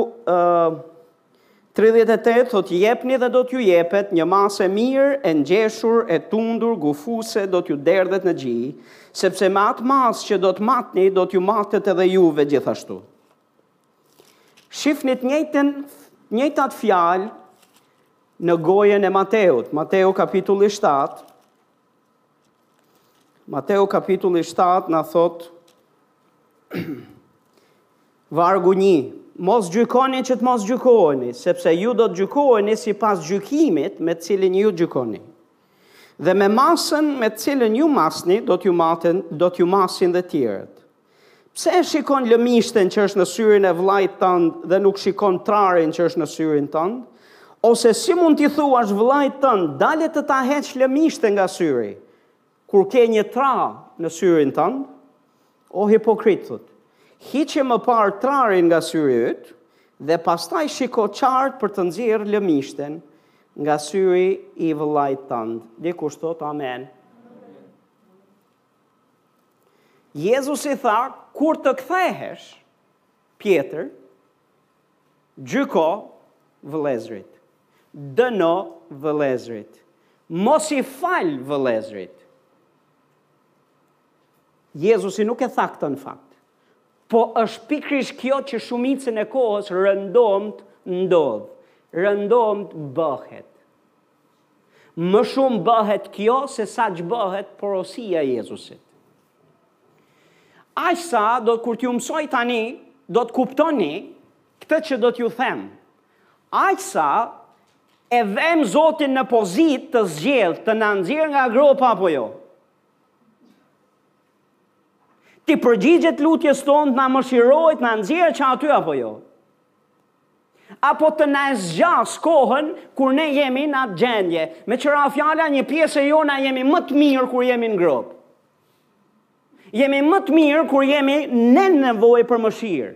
tridhjetë e tetë thotë jepni dhe do t'ju jepet një masë e mirë, e ngjeshur, e tundur, gufuese, do t'ju derdhet në gji, sepse me atë masë që do të matni, do t'ju matet edhe juve gjithashtu. Shifni të njëjtën, të njëjtat fjalë në gojën e Mateut, Mateu kapitulli 7, Mateu kapitulli 7 na thot vargu 1 Mos gjykoni që të mos gjykoheni, sepse ju do të gjykoheni sipas gjykimit me të cilin ju gjykoni. Dhe me masën me të cilën ju masni, do t'ju maten, do t'ju masin dhe tjerët. Pse e shikon lëmishten që është në syrin e vëllait tënd dhe nuk shikon trarin që është në syrin tënd? Ose si mund t'i thuash vëllait tënd, dale të ta heq lëmishten nga syri, kur ke një tra në syrin tënd? O hipokrit, thot, hiqe më parë trarin nga syri yt dhe pastaj shiko qartë për të nxjerrë lëmishten nga syri i vëllait tënd. Dikush thot amen. Jezusi i tha, kur të kthehesh, Pjetër, gjyko vëllezërit, dëno vëllezërit, mos i fal vëllezërit. Jezusi nuk e tha këtë në fakt, po është pikrish kjo që shumicën e kohës rëndomtë ndodh, rëndomtë bëhet. Më shumë bëhet kjo sesa ç' bëhet porosia e Jezusit. Aq sa do të kur t'ju mësoj tani, do të kuptoni këtë që do t'ju them. Aq sa e vem Zotin në pozitë të zgjedh të na nxjerr nga gropa apo jo. T'i përgjigjet lutjes tonë, të na mëshirojë, të na nxjerr që aty apo jo. apo të na e zgjasë kohën kur ne jemi në atë gjendje. Me tjera fjalë, një pjesë e jona jemi më të mirë kur jemi në gropë. Jemi më të mirë kur jemi në nevojë për mëshirë.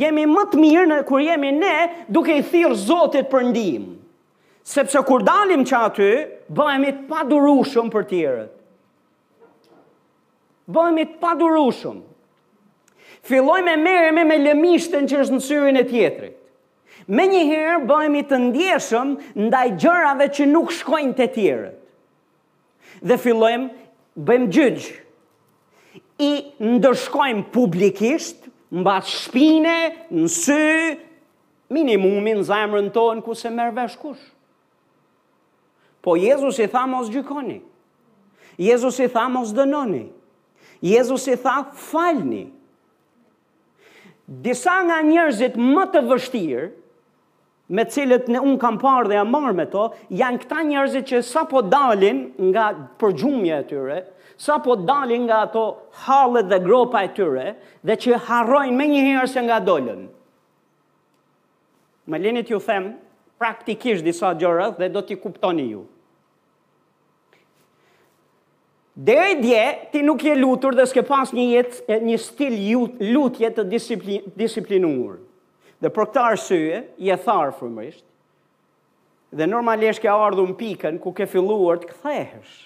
Jemi më të mirë në kur jemi ne duke i thirrë Zotit për ndihmë. Sepse kur dalim që aty, bëhemi të padurueshëm për tjerët. Bëhemi të padurueshëm. Fillojmë e merremi me lëmishten që është në syrin e tjetrit. Menjëherë bëhemi të ndjeshëm ndaj gjërave që nuk shkojnë te tjerët. Dhe fillojmë, bëjmë gjyq. I ndëshkojmë publikisht, mbas shpine, në sy, minimumi në zemrën tonë, ku s'e merr vesh kush. Po Jezus i tha mos gjykoni. Jezus i tha mos dënoni. Jezus i tha falni. Disa nga njerëzit më të vështirë, me cilët unë kam parë dhe jam marrë me to, janë këta njerëzit që sapo dalin nga përgjumja e tyre, sapo dalin nga ato hallet dhe gropa e tyre, dhe që harrojnë menjëherë se nga dolën. Më lini t'ju them praktikisht disa gjëra dhe do t'i kuptoni ju. Deri dje, ti nuk je lutur dhe s'ke pas një jetë, një stil lutje të disiplin, disiplinuar. Dhe për këtë arsye, je tharë frymërisht, dhe normalisht ke ardhur në pikën ku ke filluar të kthehesh.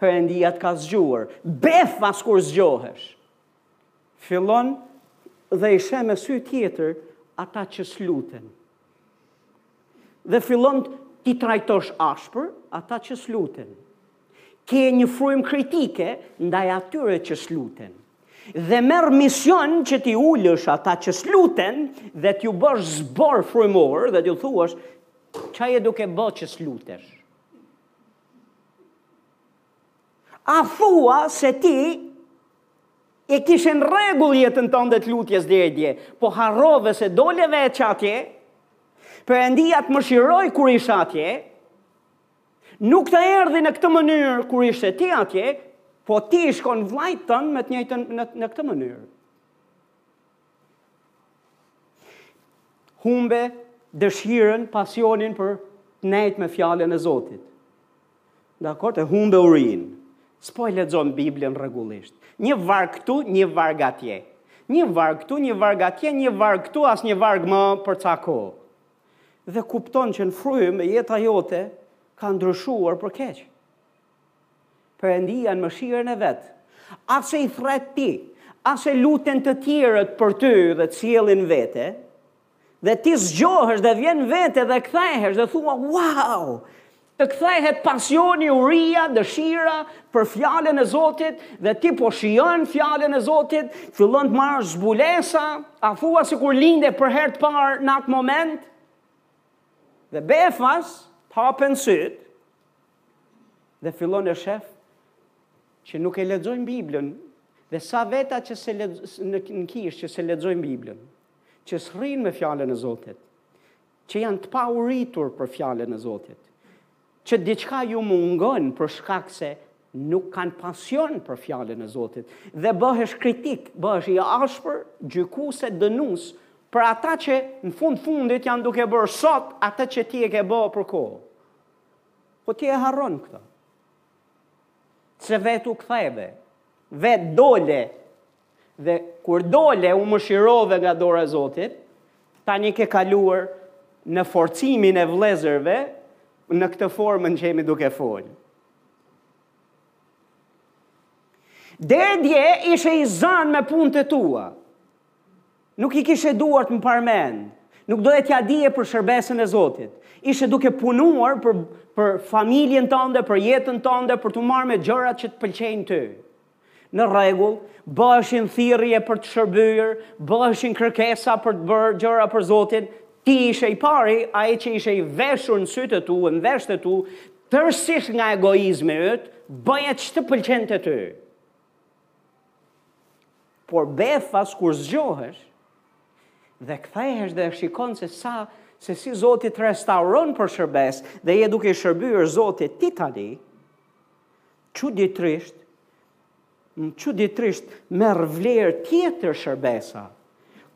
Perëndia të ka zgjuar. Befas kur zgjohesh. Fillon dhe i sheh me sy tjetër ata që s'luten. Dhe fillon t'i trajtosh ashpër ata që s'luten. Ke një frymë kritike ndaj atyre që s'luten. Dhe merr mision që t'i ulësh ata që s'luten dhe t'ju bësh zbor frymor dhe t'ju thuash ça je duke bë që s'lutesh. A thua se ti e kishe në rregull jetën tënde të lutjes deri dje, po harrove se dole vetë që atje, Perëndia të mëshiroi kur ishe atje, nuk të erdhi në këtë mënyrë kur ishe ti atje, po ti i shkon vllait tënd me të njëjtën në, në këtë mënyrë. Humbe dëshirën, pasionin për të nejt me fjalën e Zotit. Dakord e humbe urinë. S'po e lexon Biblën rregullisht. Një varg këtu, një varg atje. Një varg këtu, një varg atje, një varg këtu, asnjë varg më për ca kohë. Dhe kupton që në frymë jeta jote ka ndryshuar për keq. Perëndia në mëshirën e vet, ose i thret ti, ose luten të tjerët për ty dhe të sjell në vete, dhe ti zgjohesh dhe vjen në vete dhe kthehesh dhe thua, wow, të kthehet pasioni, uria, dëshira për fjalën e Zotit dhe ti po shijon fjallën e Zotit, fillon të marrësh zbulesa, a thua sikur linde për herë të parë në atë moment, dhe befas, të hapen sytë, dhe fillon e shef që nuk e lexojnë Biblën dhe sa veta që s'e le, në kish që se lexojnë Biblën, që s'rrin me fjalën e Zotit, që janë të pauritur për fjalën e Zotit, që diçka ju mungon për shkak se nuk kanë pasion për fjalën e Zotit dhe bëhesh kritik, bëhesh i ashpër, gjykues e dënues për ata që në fund fundit janë duke bërë sot atë që ti e ke bërë për kohë. Po ti e harron këtë. Se vetë u ktheve, vetë dole, dhe kur dole u mëshirove nga dora e Zotit, tani ke kaluar në forcimin e vlezërve në këtë formën që jemi duke folë. Deri dje ishe i zanë me punët e tua. Nuk i kishe duart m'parmend. Nuk doje t'ia dije për shërbesën e Zotit. Ishe duke punuar për për familjen tënde, për jetën tënde, për t'u marrë me gjërat që të pëlqejnë ty. Në rregull, bëheshin thirrje për të shërbyer, bëheshin kërkesa për të bërë gjëra për Zotin, ti ishe i pari, ai që ishe i veshur në sytë e tu e në veshët e tu, tërësisht nga egoizmi yt, bëje ç'të pëlqente ty. Por befas kur zgjohesh dhe kthehesh dhe shikon se sa se si Zoti të restauron për shërbes dhe je duke i shërbyer Zotit ti tani, çuditërisht, çuditërisht merr vlerë tjetër shërbesa,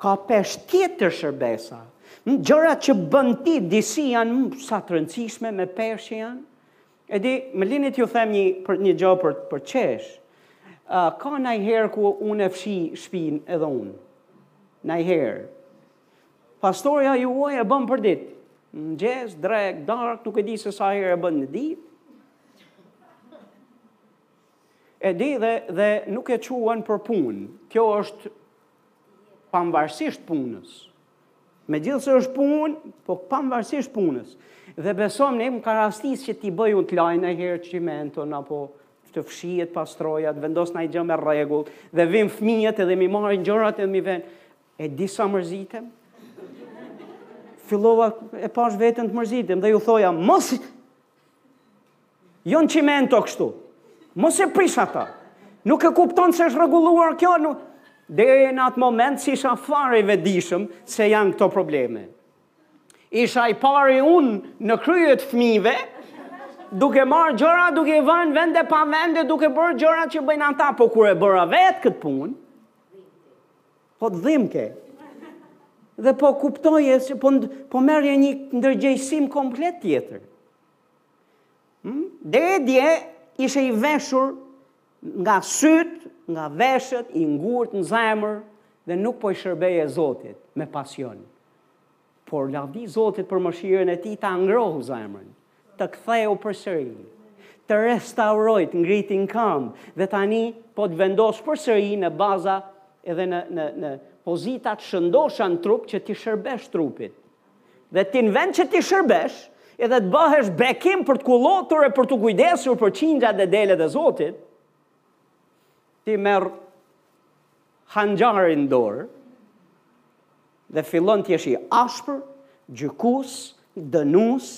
ka peshë tjetër shërbesa, gjërat që bën ti disi janë sa të rëndësishme me peshë janë, E di, më lini t'ju them një, për, një gjë për për t'qesh. Ka ndonjëherë ku unë e fshij shpinë edhe unë? Ndonjëherë. Pastorja juaj e bën për ditë. Mëngjes, drek, dark, nuk e di se sa herë e bën në ditë. E di dhe dhe nuk e quan për punë. Kjo është pamvarsisht punës. Megjithëse është punë, po pavarësisht punës. Dhe besomni më ka rastis që t'i bëj unë të laj najherë çimenton apo të fshij, të pastroj, të vendos naj gjë me rregull dhe vijn fëmijët edhe m'i marrin gjërat edhe m'i venë, e di sa mërzitem. Fillova e pash veten të mërzitem dhe ju thoja mos Jo n'çimento kështu. Mos e prish atë. Nuk e kupton se është rregulluar kjo, nuk deri në atë moment s'isha fare i vetëdijshëm se janë këto probleme. Isha i pari unë në krye të fëmijëve, duke marrë gjëra, duke i vënë vende pa vende, duke bërë gjërat që bëjnë ata, po kur e bëra vetë këtë punë, po të dhimke. Dhe po kuptoje se po, po merrje një ndërgjegjësim komplet tjetër. Deri dje ishe i veshur nga sytë, nga veshët, i ngurt në zemër dhe nuk po i shërbeje Zotit me pasion. Por lavdi Zotit për mëshirën e tij ta ngrohu zemrën, të ktheu përsëri, të restauroi të ngriti në këmbë dhe tani po të vendos përsëri në baza edhe në në në pozita të shëndosha në trup që t'i shërbesh trupit. Dhe ti në vend që t'i shërbesh, edhe të bëhesh bekim për të kullotur e për t'u kujdesur për qingjat dhe delet e Zotit, ti merr hanxharin në dorë dhe fillon të jesh i ashpër, gjykus, dënus.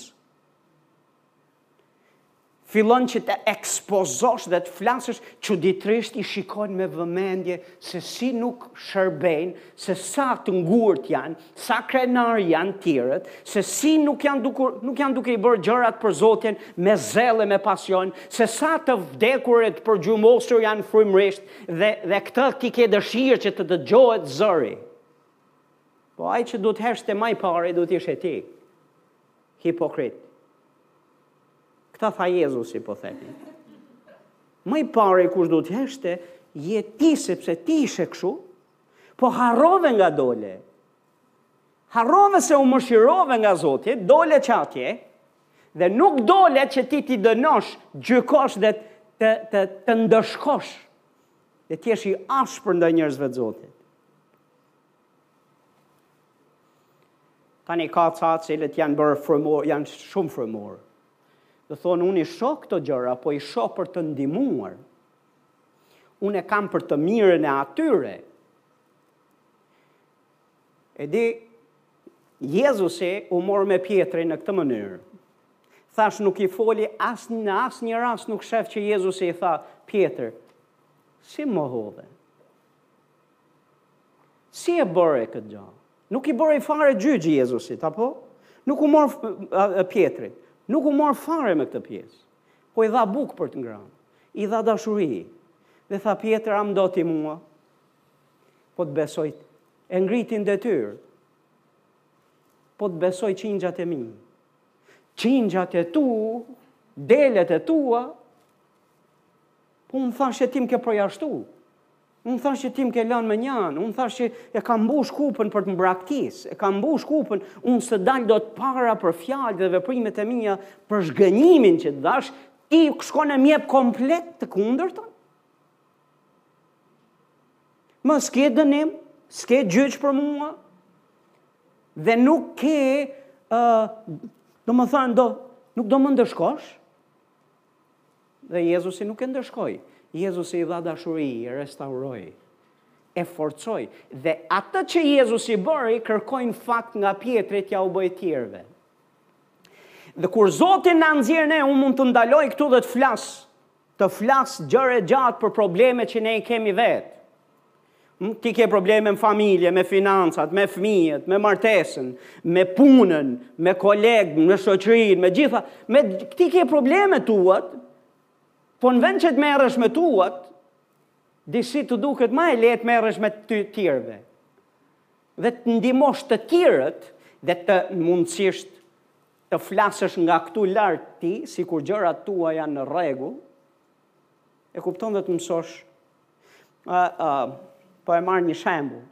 Fillon që të ekspozosh dhe të flasësh, çuditërisht i shikon me vëmendje se si nuk shërbejnë, se sa të ngurtë janë, sa krenarë janë të tjerët, se si nuk janë dukur, nuk janë duke i bërë gjërat për Zotin me zell e me pasion, se sa të vdekur e të përgjumosur janë frymërisht dhe dhe këto ti ke dëshirë që të dëgjohet zëri. Po ai që duhet të heshte më i pari duhet të ishe ti. Hipokrit. Këta tha Jezusi po themi. Më i pari kush duhet të heshte, je ti sepse ti ishe kështu, po harrove nga dole. Harrove se u mëshirove nga Zoti, dole që atje, dhe nuk dole që ti t'i dënosh, gjykosh dhe të, të, të ndëshkosh, dhe të jesh i ashpër ndaj njerëzve të Zotit. Tani ka ca cilët janë bërë frymorë, janë shumë frymorë dhe thonë unë i shoh këto gjëra, po i shoh për të ndihmuar. Unë e kam për të mirën e atyre. E di Jezusi u mor me Pjetrin në këtë mënyrë. Thashë nuk i foli as në asnjë rast nuk shef që Jezusi i tha Pjetër, si më mohove? Si e bëre këtë gjë? Nuk i bëri fare gjyq Jezusi, apo? Nuk u mor Pjetrit, nuk u mor fare me këtë pjesë. Po i dha bukë për të ngrënë, i dha dashuri. Dhe tha Pjetër, a më do ti mua? Po të besoj, e ngriti në detyrë. Po të besoj qingjat e mi. Qingjat e tu, delet e tua, po unë thashë ti më ke përjashtu. Unë thashë që ti më ke lënë me një anë, unë thashë që e kam mbush kupën për të mbraktis, e kam mbush kupën, unë së dalë do të para për fjalë dhe veprimet e mia për zhgënjimin që të dhashë, ti shkon e më jep komplet të kundërtën? Me s'ke dënim, s'ke gjyqë për mua, dhe nuk ke, uh, domethënë, do, nuk do më ndëshkosh, Dhe Jezusi nuk e ndëshkoi. Jezusi i dha dashuri, e restauroi, e forcoi. Dhe atë që Jezusi bëri, kërkoi në fakt nga Pjetri t'jau bëjë tjerëve. Dhe kur Zoti na nxjerr ne, unë mund të ndaloj këtu dhe të flas, të flas gjërë e gjatë për problemet që ne i kemi vetë. Ti ke probleme në familje, me financat, me fëmijët, me martesën, me punën, me kolegë, me shoqërinë, me gjitha, ti ke probleme tuat, po në vend që të merresh me tuat, disi të duket më e lehtë merresh me të tjerëve. Dhe të ndihmosh të tjerët dhe të mundësisht të flasësh nga këtu lart ti, sikur gjërat tua janë në rregull, e kupton dhe të mësosh Po e marr një shembull.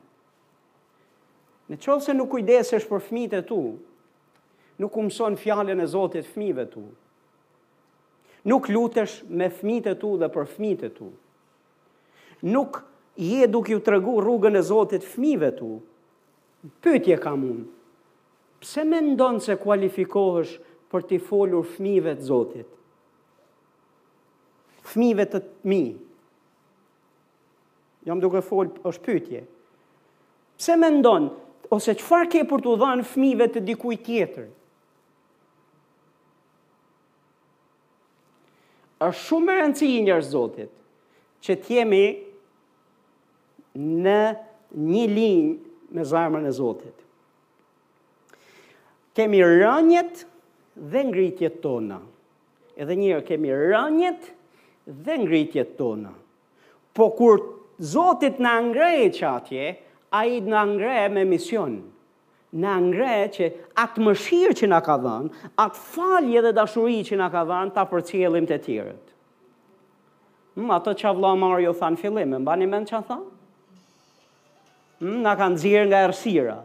Në qoftë se nuk kujdesesh për fmijët e tu, nuk u mëson fjalën e Zotit fmijëve tu, nuk lutesh me fmijët e tu dhe për fmijët e tu, nuk je duke ju tregu rrugën e Zotit fmijëve tu, pytje kam unë, pse mendon se kualifikohesh për t'i folur fmijëve të Zotit? fëmijëve të mi. Jam duke fol, është pyetje. Pse mendon ose çfarë ke për t'u dhënë fëmijëve të dikujt tjetër? Është shumë e rëndësishme i njerëz Zotit që të jemi në një linjë me zemrën e Zotit. Kemi ranjet dhe ngritjet tona. Edhe një herë kemi ranjet dhe ngritjet tona. Po kur Zoti na ngre që atje, ai na ngre me mision. Na ngre që atë mëshirë që na ka dhanë, atë falje dhe dashuri që na ka dhanë, ta përcjellim te të tjerët. Mhm, ato ça vlla Marjo tha në fillim, e mbani mend ça tha? Hmm, na ka nxjerrë nga errësira.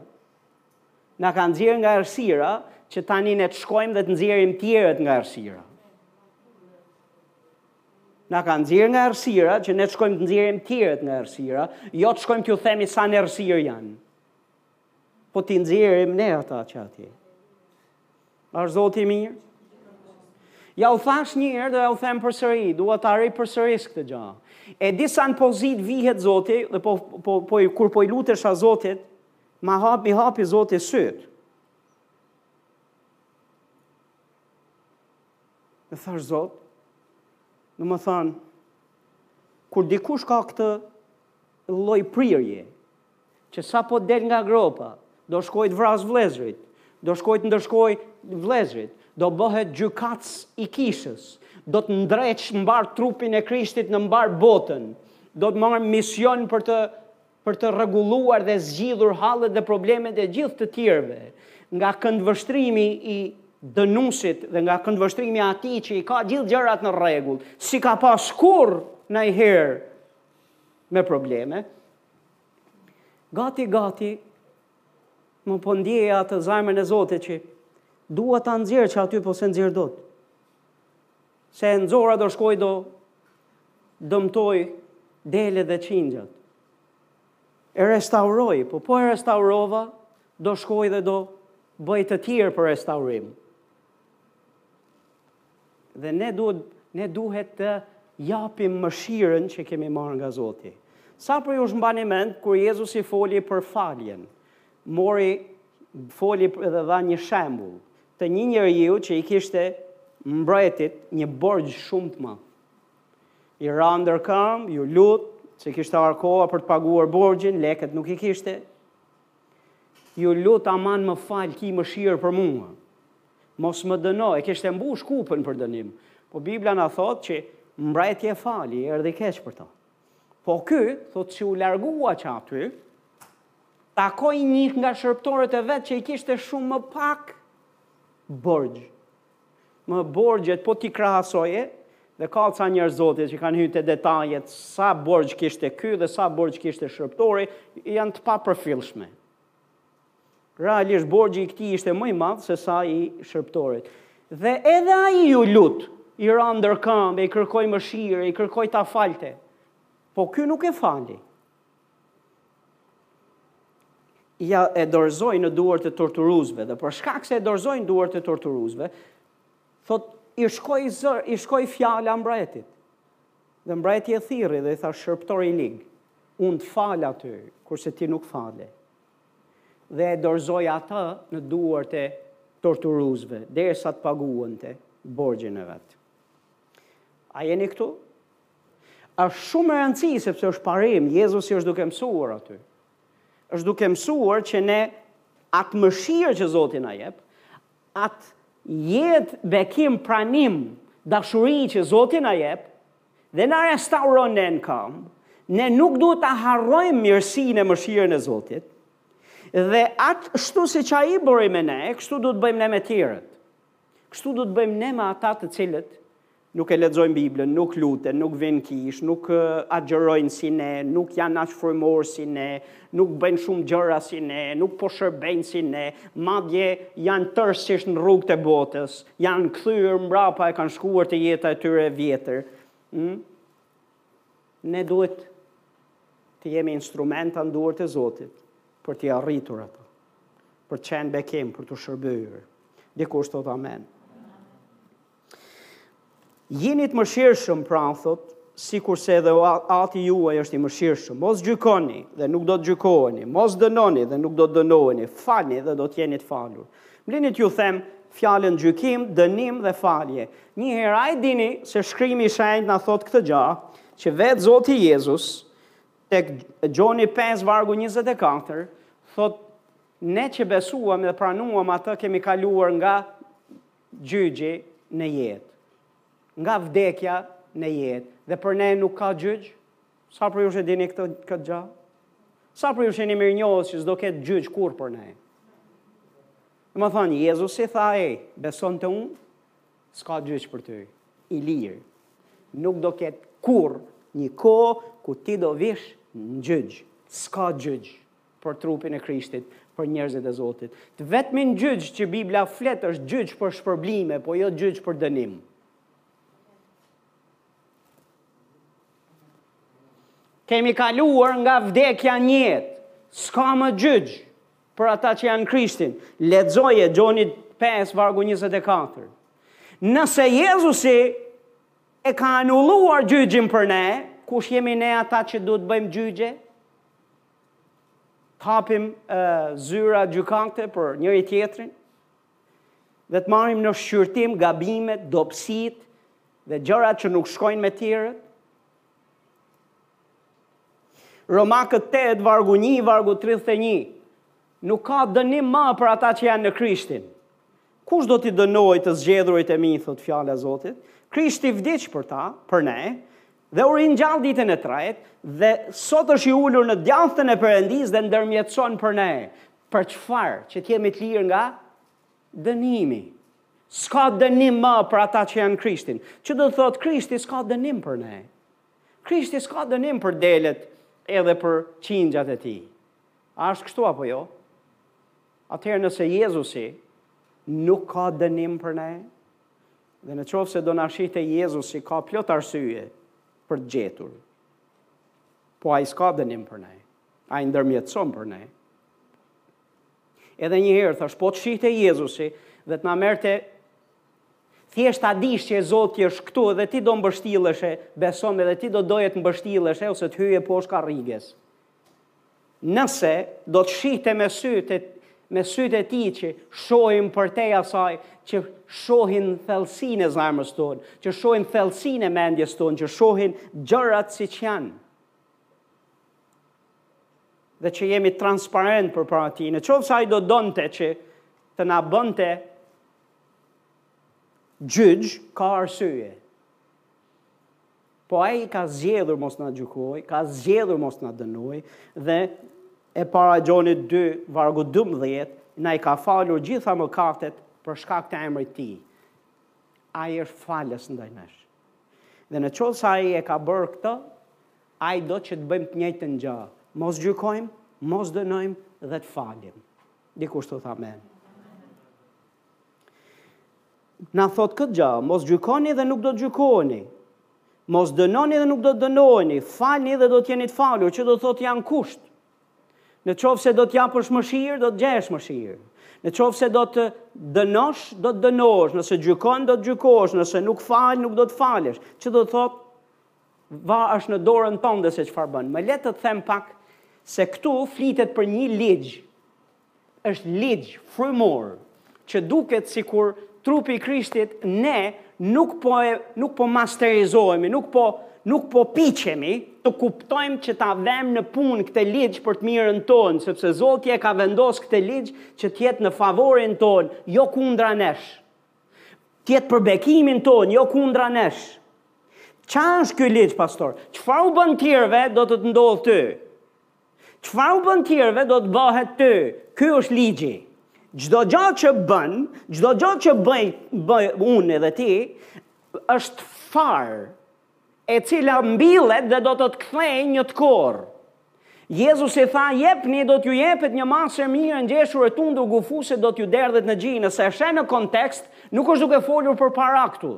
Na ka nxjerrë nga errësira, që tani ne të shkojmë dhe të nxjerrim tjerët nga errësira. Na ka nxjerrë nga errësira, që ne të shkojmë të nxjerrim tjerët nga errësira, jo të shkojmë t'ju themi sa në errësirë janë. Po t'i nxjerrim ne ata që atje. A është Zoti i mirë? Jua thashë një herë dhe jua them përsëri, dua ta arrij përsëri këtë gjë. E di sa në pozitë vihet Zoti dhe po po po kur po i lutesha Zotit, Ma hapi hapi Zoti sytë. Dhe thashë Zot, domethënë, kur dikush ka këtë lloj prirje, që sapo del nga gropa, do shkojë t'vrasë vëllezërit, do shkojë t'ndëshkojë vëllezërit, do bëhet gjykatës i kishës, do të ndreqë mbarë trupin e Krishtit në mbarë botën, do të marrë mision për të për të rregulluar dhe zgjidhur hallet dhe problemet e gjithë të tjerëve, nga këndvështrimi i dënuesit dhe nga këndvështrimi i atij që i ka gjithë gjërat në rregull, s'i ka pasë kurrë ndonjëherë me probleme. Gati gati më po ndjeja atë zemrën e Zotit që dua ta nxjerr që aty po s'e nxjerr dot. Se e nxora do shkojë do dëmtojë delet dhe qengjat. E restauroj, po po e restaurova, do shkojë dhe do bëjë të tjerë për restaurim. Dhe ne duhet, ne duhet të japim mëshirën që kemi marrë nga Zoti. Sa prej jush mbani mend kur Jezusi foli për faljen? mori foli dhe dha një shembull të një njeriu që i kishte mbretit një borxh shumë të madh. I ra ndër këmbë, iu lut, se i kishte ardh koha për të paguar borxhin, lekët nuk i kishte. Iu lut aman më fal ki mëshirë për mua. Mos më dëno, e kishte mbush kupën për dënim. Po Biblia na thotë që mbreti e fali, i erdhi keq për të. Po ky, thotë si u largua që aty, takoi një nga shërbëtorët e vet që i kishte shumë më pak borxh. Më borxhet, po t'i krahasoje, dhe ka ca njerëz Zoti që kanë hy te detajet sa borxh kishte ky dhe sa borxh kishte shërbëtori, janë të papërfillshme. Realisht borxhi i këtij ishte më i madh sesa i shërbëtorit. Dhe edhe ai iu lut, i ra ndër këmbë, i kërkoi mëshirë, i kërkoi ta falte. Po ky nuk e fali. Ja e dorëzoi në duart e torturuesve dhe për shkak se e dorëzoi në duart e torturuesve, thotë i shkoi zëri, i shkoi fjala mbretit. Dhe mbreti e thirri dhe i tha shërbëtor i lig, unë të fala ty, kurse ti nuk fale. dhe e dorëzoi atë në duart e torturuesve, derisa të paguante borxhin e vet. A jeni këtu? Është shumë e rëndësishme sepse është parim, Jezusi është duke mësuar aty. Është duke mësuar që ne atë mëshirë që Zoti na jep, atë jetë bekim pranim dashuri që Zoti na jep, Dhe na restauron ne në këmbë, ne nuk duhet ta harrojmë mirësinë e mëshirën e Zotit, dhe ashtu siç ai bëri me ne, kështu duhet bëjmë ne me tjerët. Kështu duhet bëjmë ne me ata të cilët nuk e lexojnë Biblën, nuk luten, nuk vijnë kish, nuk agjërojnë si ne, nuk janë aq frymorë si ne, nuk bëjnë shumë gjëra si ne, nuk po shërbejnë si ne, madje janë tërësisht në rrugët e botës, janë kthyer mbrapa e kanë shkuar te jeta e tyre e vjetër. Hmm? Ne duhet të jemi instrumenta në duart e Zotit për t'i arritur ato, për të qenë bekim, për t'u shërbyer. Dikush thot amen. Jini të mëshirshëm, pra, thot, sikurse edhe Ati juaj është i mëshirshëm. Mos gjykoni dhe nuk do të gjykoheni, mos dënoni dhe nuk do të dënoheni, falni dhe do të jeni të falur. Më lini t'ju them fjalën gjykim, dënim dhe falje. Një herë a e dini se shkrimi i shenjtë na thot këtë gjë, që vetë Zoti Jezus tek Gjoni 5 vargu 24 thot ne që besuam dhe pranuam atë kemi kaluar nga Gjyqi në jetë. Nga vdekja në jetë. Dhe për ne nuk ka gjyq? Sa prej jush e dini këtë gjë? Sa prej jush jeni mirënjohës që s'do ketë gjyq kurrë për ne? Domethënë, Jezusi tha e, beson te unë, s'ka gjyq për ty, i lirë. Nuk do ketë kurrë një kohë ku ti do vish në gjyq, s'ka gjyq për trupin e Krishtit, për njerëzit e Zotit. Të vetmin gjyq që Biblia flet është gjyq për shpërblime, po jo gjyq për dënim. Kemi kaluar nga vdekja në jetë, s'ka më gjyq për ata që janë në Krishtin. Lexoje, Gjoni 5, vargu 24. Nëse Jezusi e ka anulluar gjyqin për ne, kush jemi ne ata që duhet bëjmë gjyqe? të hapim zyra gjykate për njëri-tjetrin dhe të marrim në shqyrtim gabimet, dobësitë dhe gjërat që nuk shkojnë me tjerët. Romakët 8, vargu 1, vargu 31, nuk ka dënim më për ata që janë në Krishtin. Kush do t'i dënojë të zgjedhurit e mi, thot fjala e Zotit, Krishti vdiq për ta, për ne, Dhe u ringjall ditën e tretë, dhe sot është i ulur në djathtën e Perëndisë dhe ndërmjetëson për ne. Për çfarë? Që të jemi të lirë nga dënimi. S'ka dënim më për ata që janë në Krishtin. Që do të thotë Krishti s'ka dënim për ne. Krishti s'ka dënim për delet edhe për qingjat e tij. A është kështu apo jo? Atëherë nëse Jezusi nuk ka dënim për ne, Dhe në qoftë se do na shihte Jezusi, ka plot arsye për të gjetur. Po ai s'ka dënim për ne. Ai ndërmjetëson për ne. Edhe një herë thashë, po të shihte Jezusi dhe të na merrte thjesht ta dish që Zoti është këtu dhe ti do mbështilleshe, besoj edhe ti do doje të mbështilleshe ose të hyje poshtë karriges. Nëse do të shihte me sytë me sytë e tij që shohin përtej asaj që shohin thellësinë e zemrës tonë, që shohin thellësinë e mendjes tonë, që shohin gjërat siç janë. Dhe që jemi transparentë përpara tij. Në qoftë se ai do donte që të na bënte gjyq ka arsye. Po ai ka zgjedhur mos na gjykojë, ka zgjedhur mos na dënojë dhe e para Gjonit 2 vargu 12 na i ka falur gjitha mëkatet për shkak të emrit të tij. Ai është falës ndaj nesh. Dhe në qoftë se ai e ka bërë këtë, ai do që të bëjmë të njëjtën gjë. Mos gjykojmë, mos dënojmë dhe të falim. Dikush thotë amen. Na thotë këtë gjë, mos gjykoni dhe nuk do të gjykoheni. Mos dënoni dhe nuk do të dënoheni, falni dhe do të jeni të falur, që do të thotë janë kusht. Në qoftë se do të japësh mëshirë, do të gjesh mëshirë. Në qoftë se do të dënosh, do të dënohesh. Nëse gjykon, do të gjykohesh. Nëse nuk fal, nuk do të falesh. Që do të thotë, va është në dorën tënde se çfarë bën. Më le të të them pak se këtu flitet për një ligj. Është ligj frymor që duket sikur trupi i Krishtit ne nuk po e, nuk po masterizohemi, nuk po nuk po piqemi të kuptojmë që ta vemë në punë këtë ligj për të mirën tonë, sepse Zoti e ka vendosur këtë ligj që të jetë në favorin tonë, jo kundra nesh. Të jetë për bekimin tonë, jo kundra nesh. Ça është ky ligj, pastor? Çfarë u bën tjerëve, do të të ndodhë ty? Çfarë u bën tjerëve do të bëhet ty. Ky është ligji. Çdo gjë që bën, çdo gjë që bëj, bëj unë edhe ti, është farë e cila mbillet dhe do të të kthejë një të korrë. Jezusi tha, jepni, do t'ju jepet një masë e mirë, e ngjeshur, e tundur, gufuse, do t'ju derdhet në gji. Nëse sheh në kontekst, nuk është duke folur për para këtu.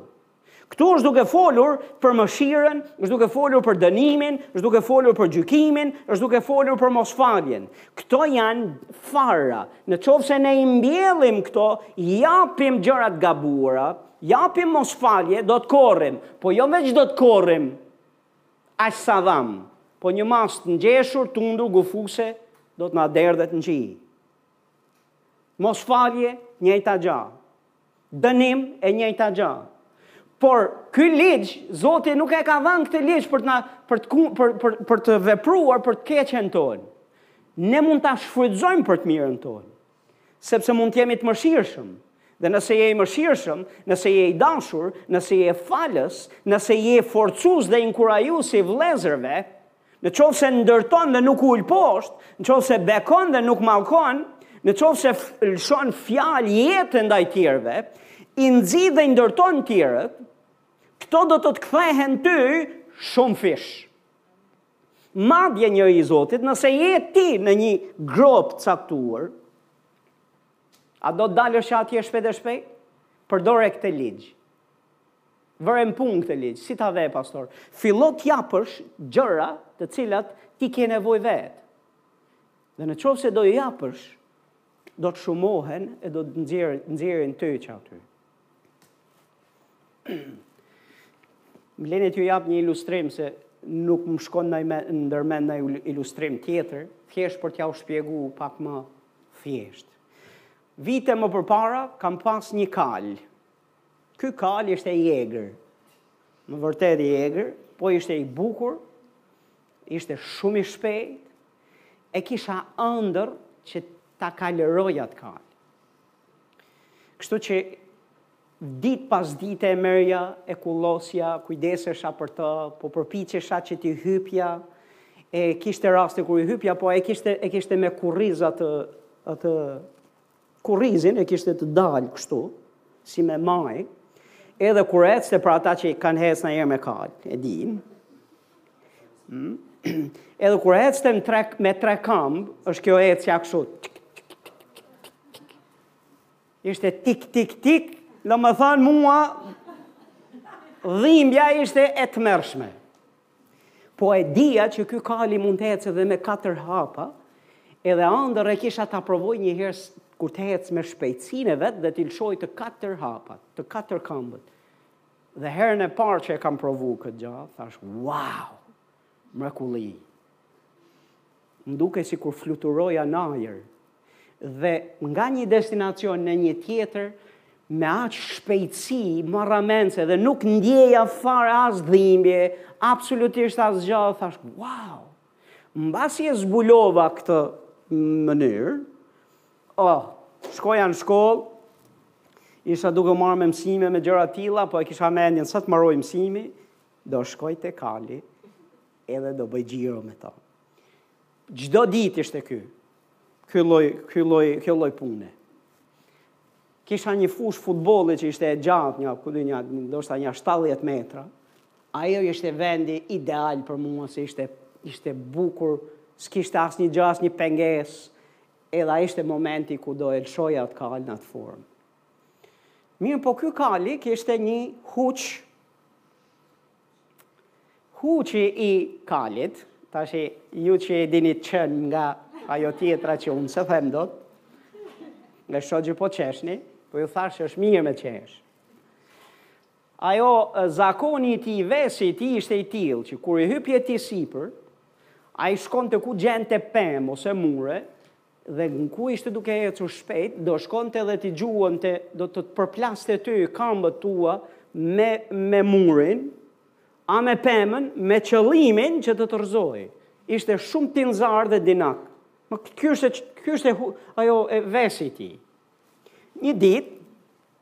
Këtu është duke folur për mëshirën, është duke folur për dënimin, është duke folur për gjykimin, është duke folur për mosfaljen. Këto janë fara. Në qoftë se ne i mbjellim këto, japim gjërat gabuara, japim mosfalje, do të korrim. Po jo veç do të korrim, aq sa dhamë. Po një masë të ngjeshur, tundur, gufuse, do të na derdhet në gji. Mosfalje, e njëjta gja. Dënim e njëjta gja. Por ky ligj, Zoti nuk e ka dhënë këtë ligj për të na për të për për për të vepruar për të keqen tonë. Ne mund ta shfrytëzojmë për të mirën tonë. Sepse mund të jemi të mëshirshëm. Dhe nëse je i mëshirshëm, nëse je i dashur, nëse je falës, nëse je forcues dhe inkurajues i vëllezërve, Në qoftë se ndërton dhe nuk ul poshtë, në qoftë se bekon dhe nuk mallkon, në qoftë se lëshon fjalë jete ndaj tjerve, i nxit dhe i ndërton tjerët, këto do të të kthehen ty shumë fish. Madje njeri i Zotit, nëse je ti në një gropë të caktuar, a do të dalësh që atje shpejt e shpejt? Përdore këtë ligj. Vëre në punë këtë ligj, si ta vë, pastor. Fillo të japësh gjëra të cilat ti ke nevojë vetë. Dhe në qoftë se do i japësh, do të shumohen e do të të nxjerrin ty që aty. Më leni t'ju jap një ilustrim se nuk më shkon ndërmend ndonjë ilustrim tjetër, thjesht për t'ja u shpjegu pak më thjesht. Vite më përpara kam pas një kal. Ky kal ishte i egër, me vërtet i egër, po ishte i bukur, ishte shumë i shpejt, e kisha andërr që ta kalëroj atë kal. Kështu që ditë pas dite e merrja, e kullosja, kujdesesha për të, po përpiqesha që t'i hypja, e kishte raste kur i hypja, po e kishte, e kishte me kurriz atë, atë Kurrizin e kishte të dalë kështu, si me majë, edhe kur ecte për ata që i kanë hecë nojherë me kalë, e dinë, hmm? edhe kur ecte me tre, me tre kambë, është kjo ecja kështu, ishte tik, tik, tik, domethënë mua, dhimbja ishte e tmerrshme. Po e dija që ky kali mund të hecë edhe me katër hapa, edhe andërr e kisha ta provoj një herë kur të hecë me shpejtësinë e vet dhe t'i lëshoj të katër hapat, të katër këmbët. Dhe herën e parë që e kam provu këtë gjë, thashë, wow, mrekulli. Më duke sikur fluturoja në ajër dhe nga një destinacion në një tjetër me aq shpejtësi marramendëse dhe nuk ndjeja fare as dhimbje, absolutisht asgjë, thash, wow, mbasi e zbulova këtë mënyrë, oh, shkoja në shkollë, isha duke u marrë me mësime me gjëra të tilla, po e kisha mendjen, sa të mbarojë mësimi, do shkoj te kali, Edhe do bëj xhiro me të. Çdo ditë ishte ky. Ky lloj, ky lloj, kjo lloj pune. Kisha një fushë futbolli që ishte e gjatë, diku nja, ndoshta nja 70 metra. Ajo ishte vendi ideal për mua, se ishte ishte bukur, s'kishte asnjë gjë, asnjë pengesë. Edhe ai ishte momenti ku do e lëshoja atë kalë në atë formë. Mirëpo ky kali kishte një huq Huqi i kalit, tashi ju që e dini qën nga ajo tjetra që unë s'e them dot, ngaqë shoh që po qeshni, po ju thash është mirë me qesh. Ajo zakoni i tij, vesi i tij ishte i tilë që kur i hipje ti sipër, ai shkonte ku gjente pemë ose mure, Dhe kur ishte duke ecur shpejt, do shkonte dhe të gjuante, do të të përplaste ty këmbët e tua me, me murin, a me pemën, me qëllimin që të të rrëzojë. Ishte shumë tinzar dhe dinak. Ky ishte, ajo, e vesi i tij. Një ditë,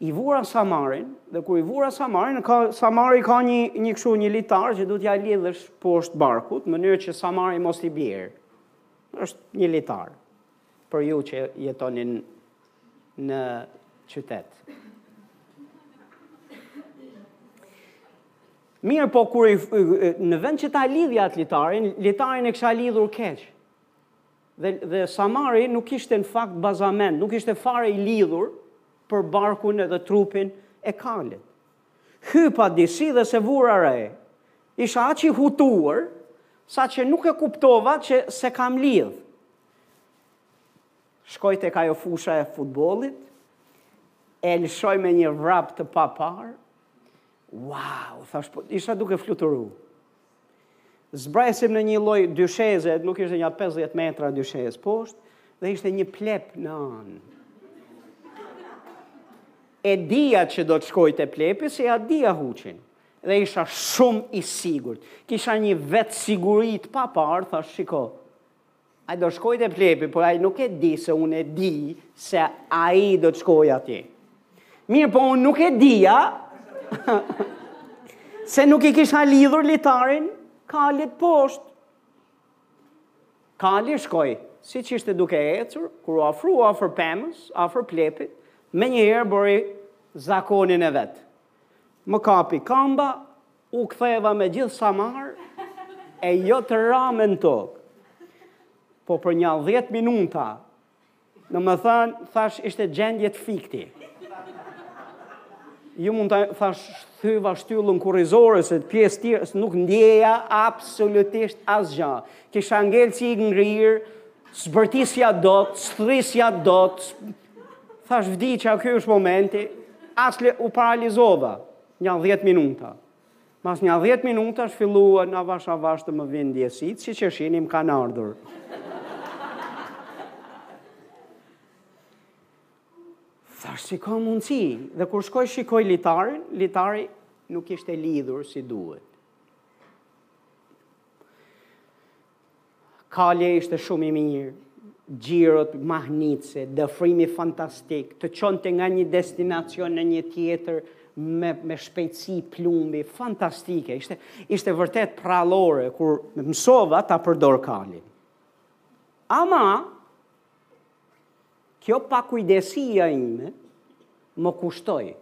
i vura samarin, dhe kur i vura samarin, ka, samari ka një, një kështu, një litar që duhet t'ia lidhësh poshtë barkut, në mënyrë që samari mos t'i bjerë. Është një litar për ju që jetoni në qytet. Mirëpo kur i, në vend që ta lidhja atë litarin, litarin e kisha lidhur keq. Dhe, dhe samari nuk ishte në fakt bazament, nuk ishte fare i lidhur për barkun edhe trupin e kalit. Hipa disi dhe s'e vura re. Isha aq i hutuar, saqë nuk e kuptova që s'e kam lidh. Shkoj tek ajo fusha e futbolit, e lëshoj me një vrap të paparë, wow, thashë, po, isha duke fluturu. Zbresim në një lloj dysheze, nuk ishte nja 50 metra dyshezë poshtë, dhe ishte një plep në anë. E dija që do të shkojë te plepi, se ia dija huqin. Dhe isha shumë i sigurt. Kisha një vetësiguri të paparë, thashë shiko. Ai do shkojë te plepi, po ai nuk e di se unë e di se ai do të shkojë atje. Mirëpo unë nuk e dija se nuk i kisha lidhur litarin kalit poshtë. Kali shkoi, siç ishte duke ecur, kur u afru afër pemës, afër plepit, menjëherë bëri zakonin e vet. Më kapi kamba, U ktheva me gjithë samar, e jo të rame në tokë. Po për nja 10 minuta, domethënë, thash ishte gjendje të fikti. Jo mund, thash thyva shtyllën kurrizore, se te pjesë tjetër, se nuk ndjeja absolutisht asgja. Kisha ngel si i ngrirë, s'bërtisja dot, s'thrrisja dot, thash vdiqa, ky është momenti, asle u paralizova. Nja dhjetë minuta. Mas nja dhjetë minutash filluan avash avash të më vijnë ndjesit, siç e shihni më kanë ardhur. Thash si ka mundësi, dhe kur shkoj shikoj litarin, litari nuk ishte lidhur si duhet. Kali ishte shumë i mirë, xhirot mahnitëse, dëfrimi fantastik, të çonte nga një destinacion në një tjetër me, me shpejtësi plumbi, fantastike, ishte, ishte vërtet përrallore, kur mësova ta përdor kalin. Ama, kjo pakujdesia ime, më kushtoi,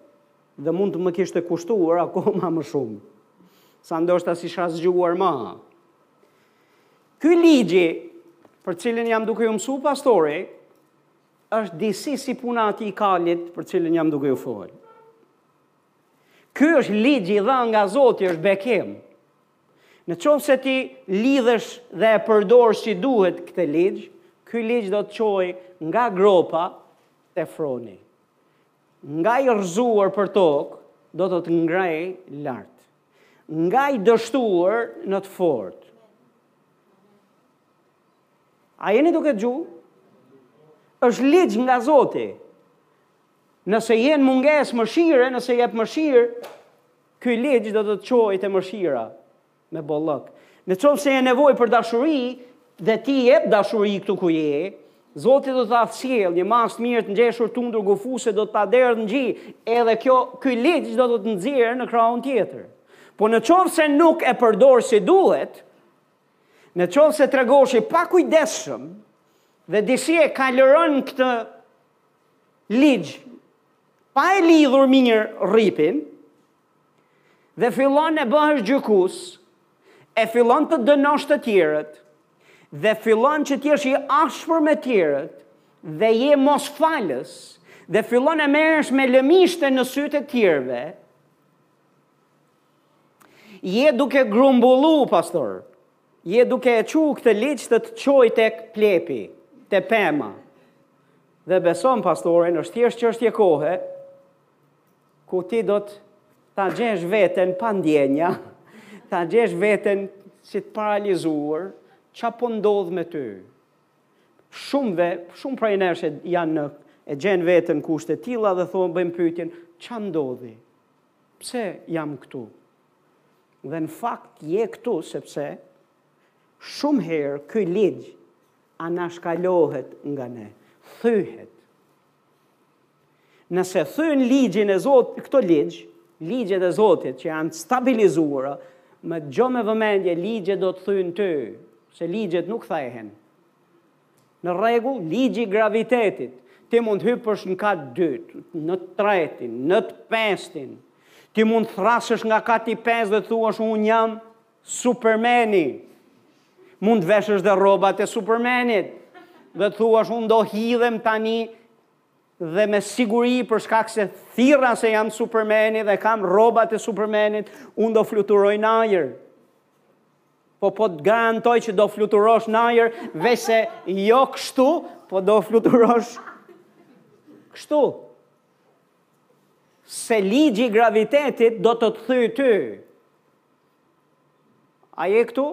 dhe mund të më kishte kushtuar akoma më shumë, sa ndoshta s'isha zgjuar ma, Ky ligji, për të cilin jam duke ju mësu pastori, është disi si puna e atij kalit për të cilin jam duke ju fol. Ky është ligj i dhan nga Zoti, është bekim. Në qoftë se ti lidhesh dhe e përdor si duhet këtë ligj, ky ligj do të çojë nga gropa te froni. Nga i rrëzuar për tokë, do të të ngrejë lartë. Nga i dështuar në të fortë. A jeni duke dëgju? Është ligj nga zoti. Nëse je në mungesë mëshire, nëse jep mëshirë, ky ligj do të të çojë te mëshira me bollëk. Në qoftë se je në nevojë për dashuri, dhe ti jep dashuri këtu ku je, Zoti do ta sjellë një masë të mirë të ngjeshur tundur gufuse do të ta derdhë në gji, edhe kjo ky ligj do të të nxjerrë në krahun tjetër. Po në qoftë se nuk e përdor si duhet, në qoftë se tregosh i pakujdesshëm dhe disi e kalëron këtë ligj pa e lidhur mirë rripin, Dhe fillon e bëhesh gjykues, e fillon të dënosh të tjerët, dhe fillon që t'jesh i ashpër me tjerët, dhe je mosfalës, dhe fillon e merresh me lëmishte në sytë e tjerëve, je duke grumbullu, pastor, je duke e çu këtë ligj të të çojë te plepi, te pema, dhe besoni pastorin, është thjesht çështje kohe, Ku ti do të ta gjesh veten pa ndjenja, ta gjesh veten si të paralizuar, ça po ndodh me ty? Shumëve, shumë prej nesh e janë në, e gjejnë veten kushte tilla dhe thonë bëjnë pytjen, ça ndodhi? Pse jam këtu? Dhe në fakt je këtu sepse shumë herë ky ligj anashkalohet nga ne, thyhet, Nëse thyn ligjin e Zot, këto ligj, ligjet e Zotit që janë stabilizuara, më gjo me vëmendje ligjet do të thyjnë ty, se ligjet nuk thyhen. Në rregull, ligji i gravitetit, ti mund të hypësh në kat dytë, në të tretin, në të pestin. Ti mund të thrrasësh nga kati 5 dhe të thuash unë jam Supermeni. Mund të veshësh dhe rrobat e Supermenit. Dhe të thuash unë do hidhem tani dhe me siguri për shkak se thirra se jam Supermeni dhe kam rrobat e Supermenit, unë do fluturoj në ajër. Po po të garantoj që do fluturosh në ajër, veç se jo kështu, po do fluturosh kështu. Se ligji i gravitetit do të të thyjë ty. A je këtu?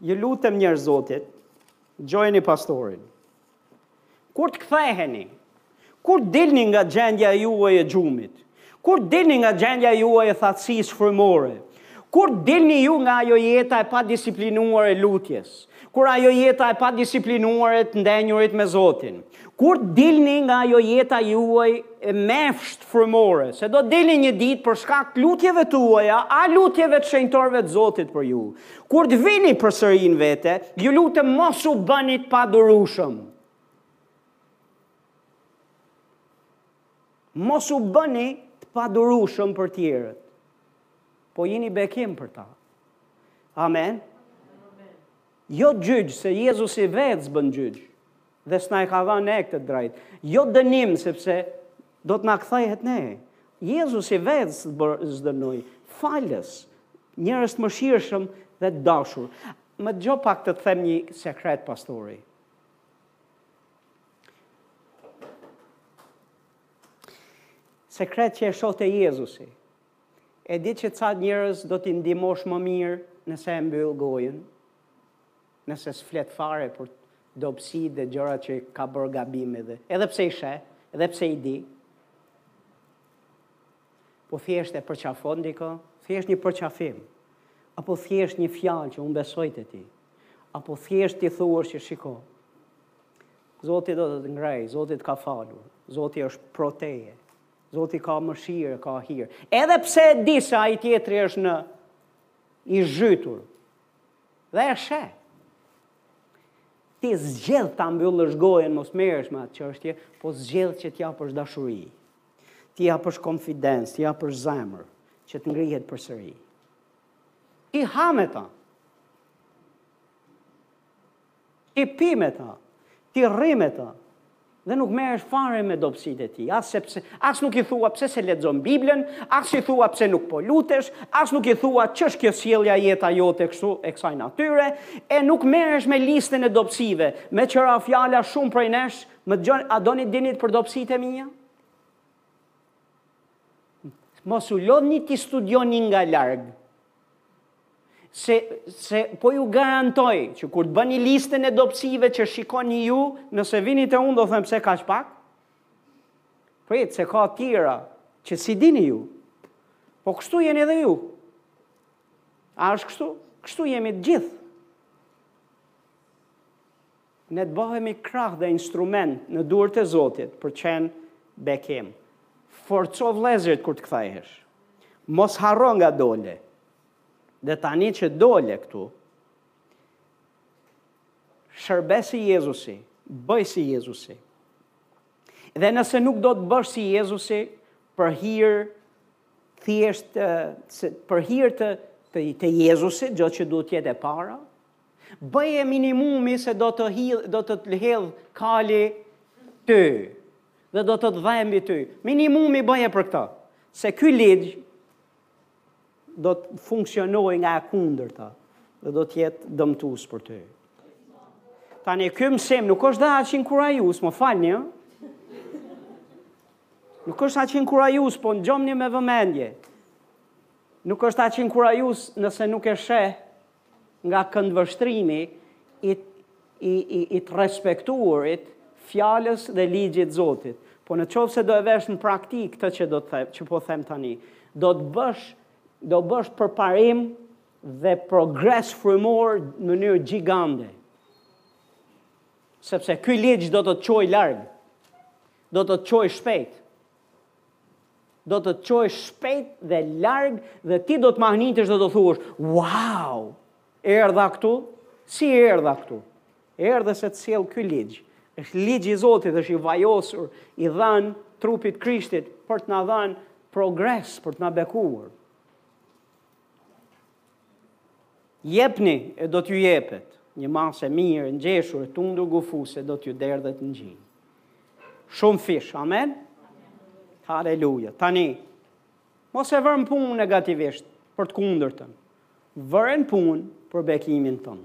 Ju lutem njerëz Zotit, gjojeni pastorin. Kur të ktheheni? Kur të dilni nga gjendja juaj e gjumit? Kur të dilni nga gjendja juaj e thatësisë frymore? Kur të dilni ju nga ajo jeta e padisiplinuar e lutjes? Kur ajo jeta e padisiplinuar e të ndenjurit me Zotin. Kur të dilni nga ajo jeta juaj e mefshtë frymore, se do dilni një ditë për shkak të lutjeve tuaja, a lutjeve të shenjtorëve të Zotit për ju. Kur të vini përsëri në vete, ju lutem mos u bëni të padurushëm. Mos u bëni të padurushëm për tjerët. Po jini bekim për ta. Amen. Jo gjyq se Jezusi vetë s'bën gjyq dhe s'na e ka dhënë ne këtë drejt. Jo dënim sepse do të na kthehet ne. Jezusi vetë s'dënoi, falës, njerëz të mëshirshëm dhe të dashur. Më dëgjo pak të them një sekret pastori. Sekret që e shihte Jezusi. E di që ca njerëz do t'i ndihmosh më mirë nëse e mbyll gojën, nëse s'flet fare për dobësitë dhe gjërat që ka bërë gabim, edhe pse i sheh, edhe pse i di, po thjesht e përqafon dikë, thjesht një përqafim, apo thjesht një fjalë që unë besoj te ti, apo thjesht t'i thuash që shiko, Zoti do të të ngrejë, Zoti të ka falur, Zoti është pro teje, Zoti ka mëshirë, ka hir. Edhe pse e di se ai tjetri është në i zhytur. Dhe e sheh. Ti zgjedh ta mbyllësh gojën mos merresh me atë çështje, po zgjedh që t'i japësh dashuri. T'i japësh konfidencë, t'i japësh zemër që të ngrihet përsëri. Ti ha me ta. Ti pi me ta, ti rri me ta, dhe nuk merresh fare me dobësitë e tij, as sepse as nuk i thua pse s'e lexon Biblën, as i thua pse nuk po lutesh, as nuk i thua ç'është kjo sjellja jeta jote kështu e kësaj natyre, e nuk merresh me listën e dobësive, meqë ra fjala shumë prej nesh më dëgjoni, a doni të dini për dobësitë e mia? Mos u lodhni t'i studioni nga larg. se, se po ju garantoj që kur të bëni listën e dobësive që shikoni ju, nëse vini te unë do them pse kaq pak, prit se ka tjera që s'i dini ju, po kështu jeni edhe ju. A është kështu? Kështu jemi të gjithë. Ne të bëhemi krah dhe instrument në duart e Zotit për të qenë bekim. Forco vëllezërit kur të kthehesh. Mos harro nga dole. Dhe tani që dole këtu, shërbe si Jezusi, bëj si Jezusi. Dhe nëse nuk do të bësh si Jezusi, për hir thjesht për hir të të, të Jezusit, gjë që duhet të jetë e para, Bëje minimumi se do të hidh, do të të hedh kali ty dhe do të të dalë mbi ty. Minimumi bëje për këtë. Se ky ligj do të funksionojë nga e kundërta dhe do të jetë dëmtues për ty. Tani ky mësim nuk është dhe aq inkurajues, më falni, ë? Nuk është aq inkurajues, po ngjomni me vëmendje. Nuk është aq inkurajues nëse nuk e sheh Nga këndvështrimi i i të respektuarit fjalës dhe ligjit të Zotit. Po në qoftë se do e vesh në praktikë këtë që do të them, që po them tani, do të bësh do bësh përparim dhe progres frymor në mënyrë gjigante. Sepse ky ligj do të të çojë larg. Do të të çojë shpejt. Do të të çojë shpejt dhe larg dhe ti do të mahnitesh dhe do thuash, "Wow! Erdha këtu? Si erdha këtu?" Erdhe se të sjell ky ligj. Është ligji i Zotit, është i vajosur, i dhanë trupit Krishtit për të na dhanë progres, për të na bekuar. Jepni, e do t'ju jepet, një masë e mirë, e ngjeshur, e tundur gufuse, do t'ju derdhet në gji. Shumëfish, amen? Haleluja. Tani, mos e vër në punë negativisht, për të kundërtën. Vëre në punë për bekimin tënd.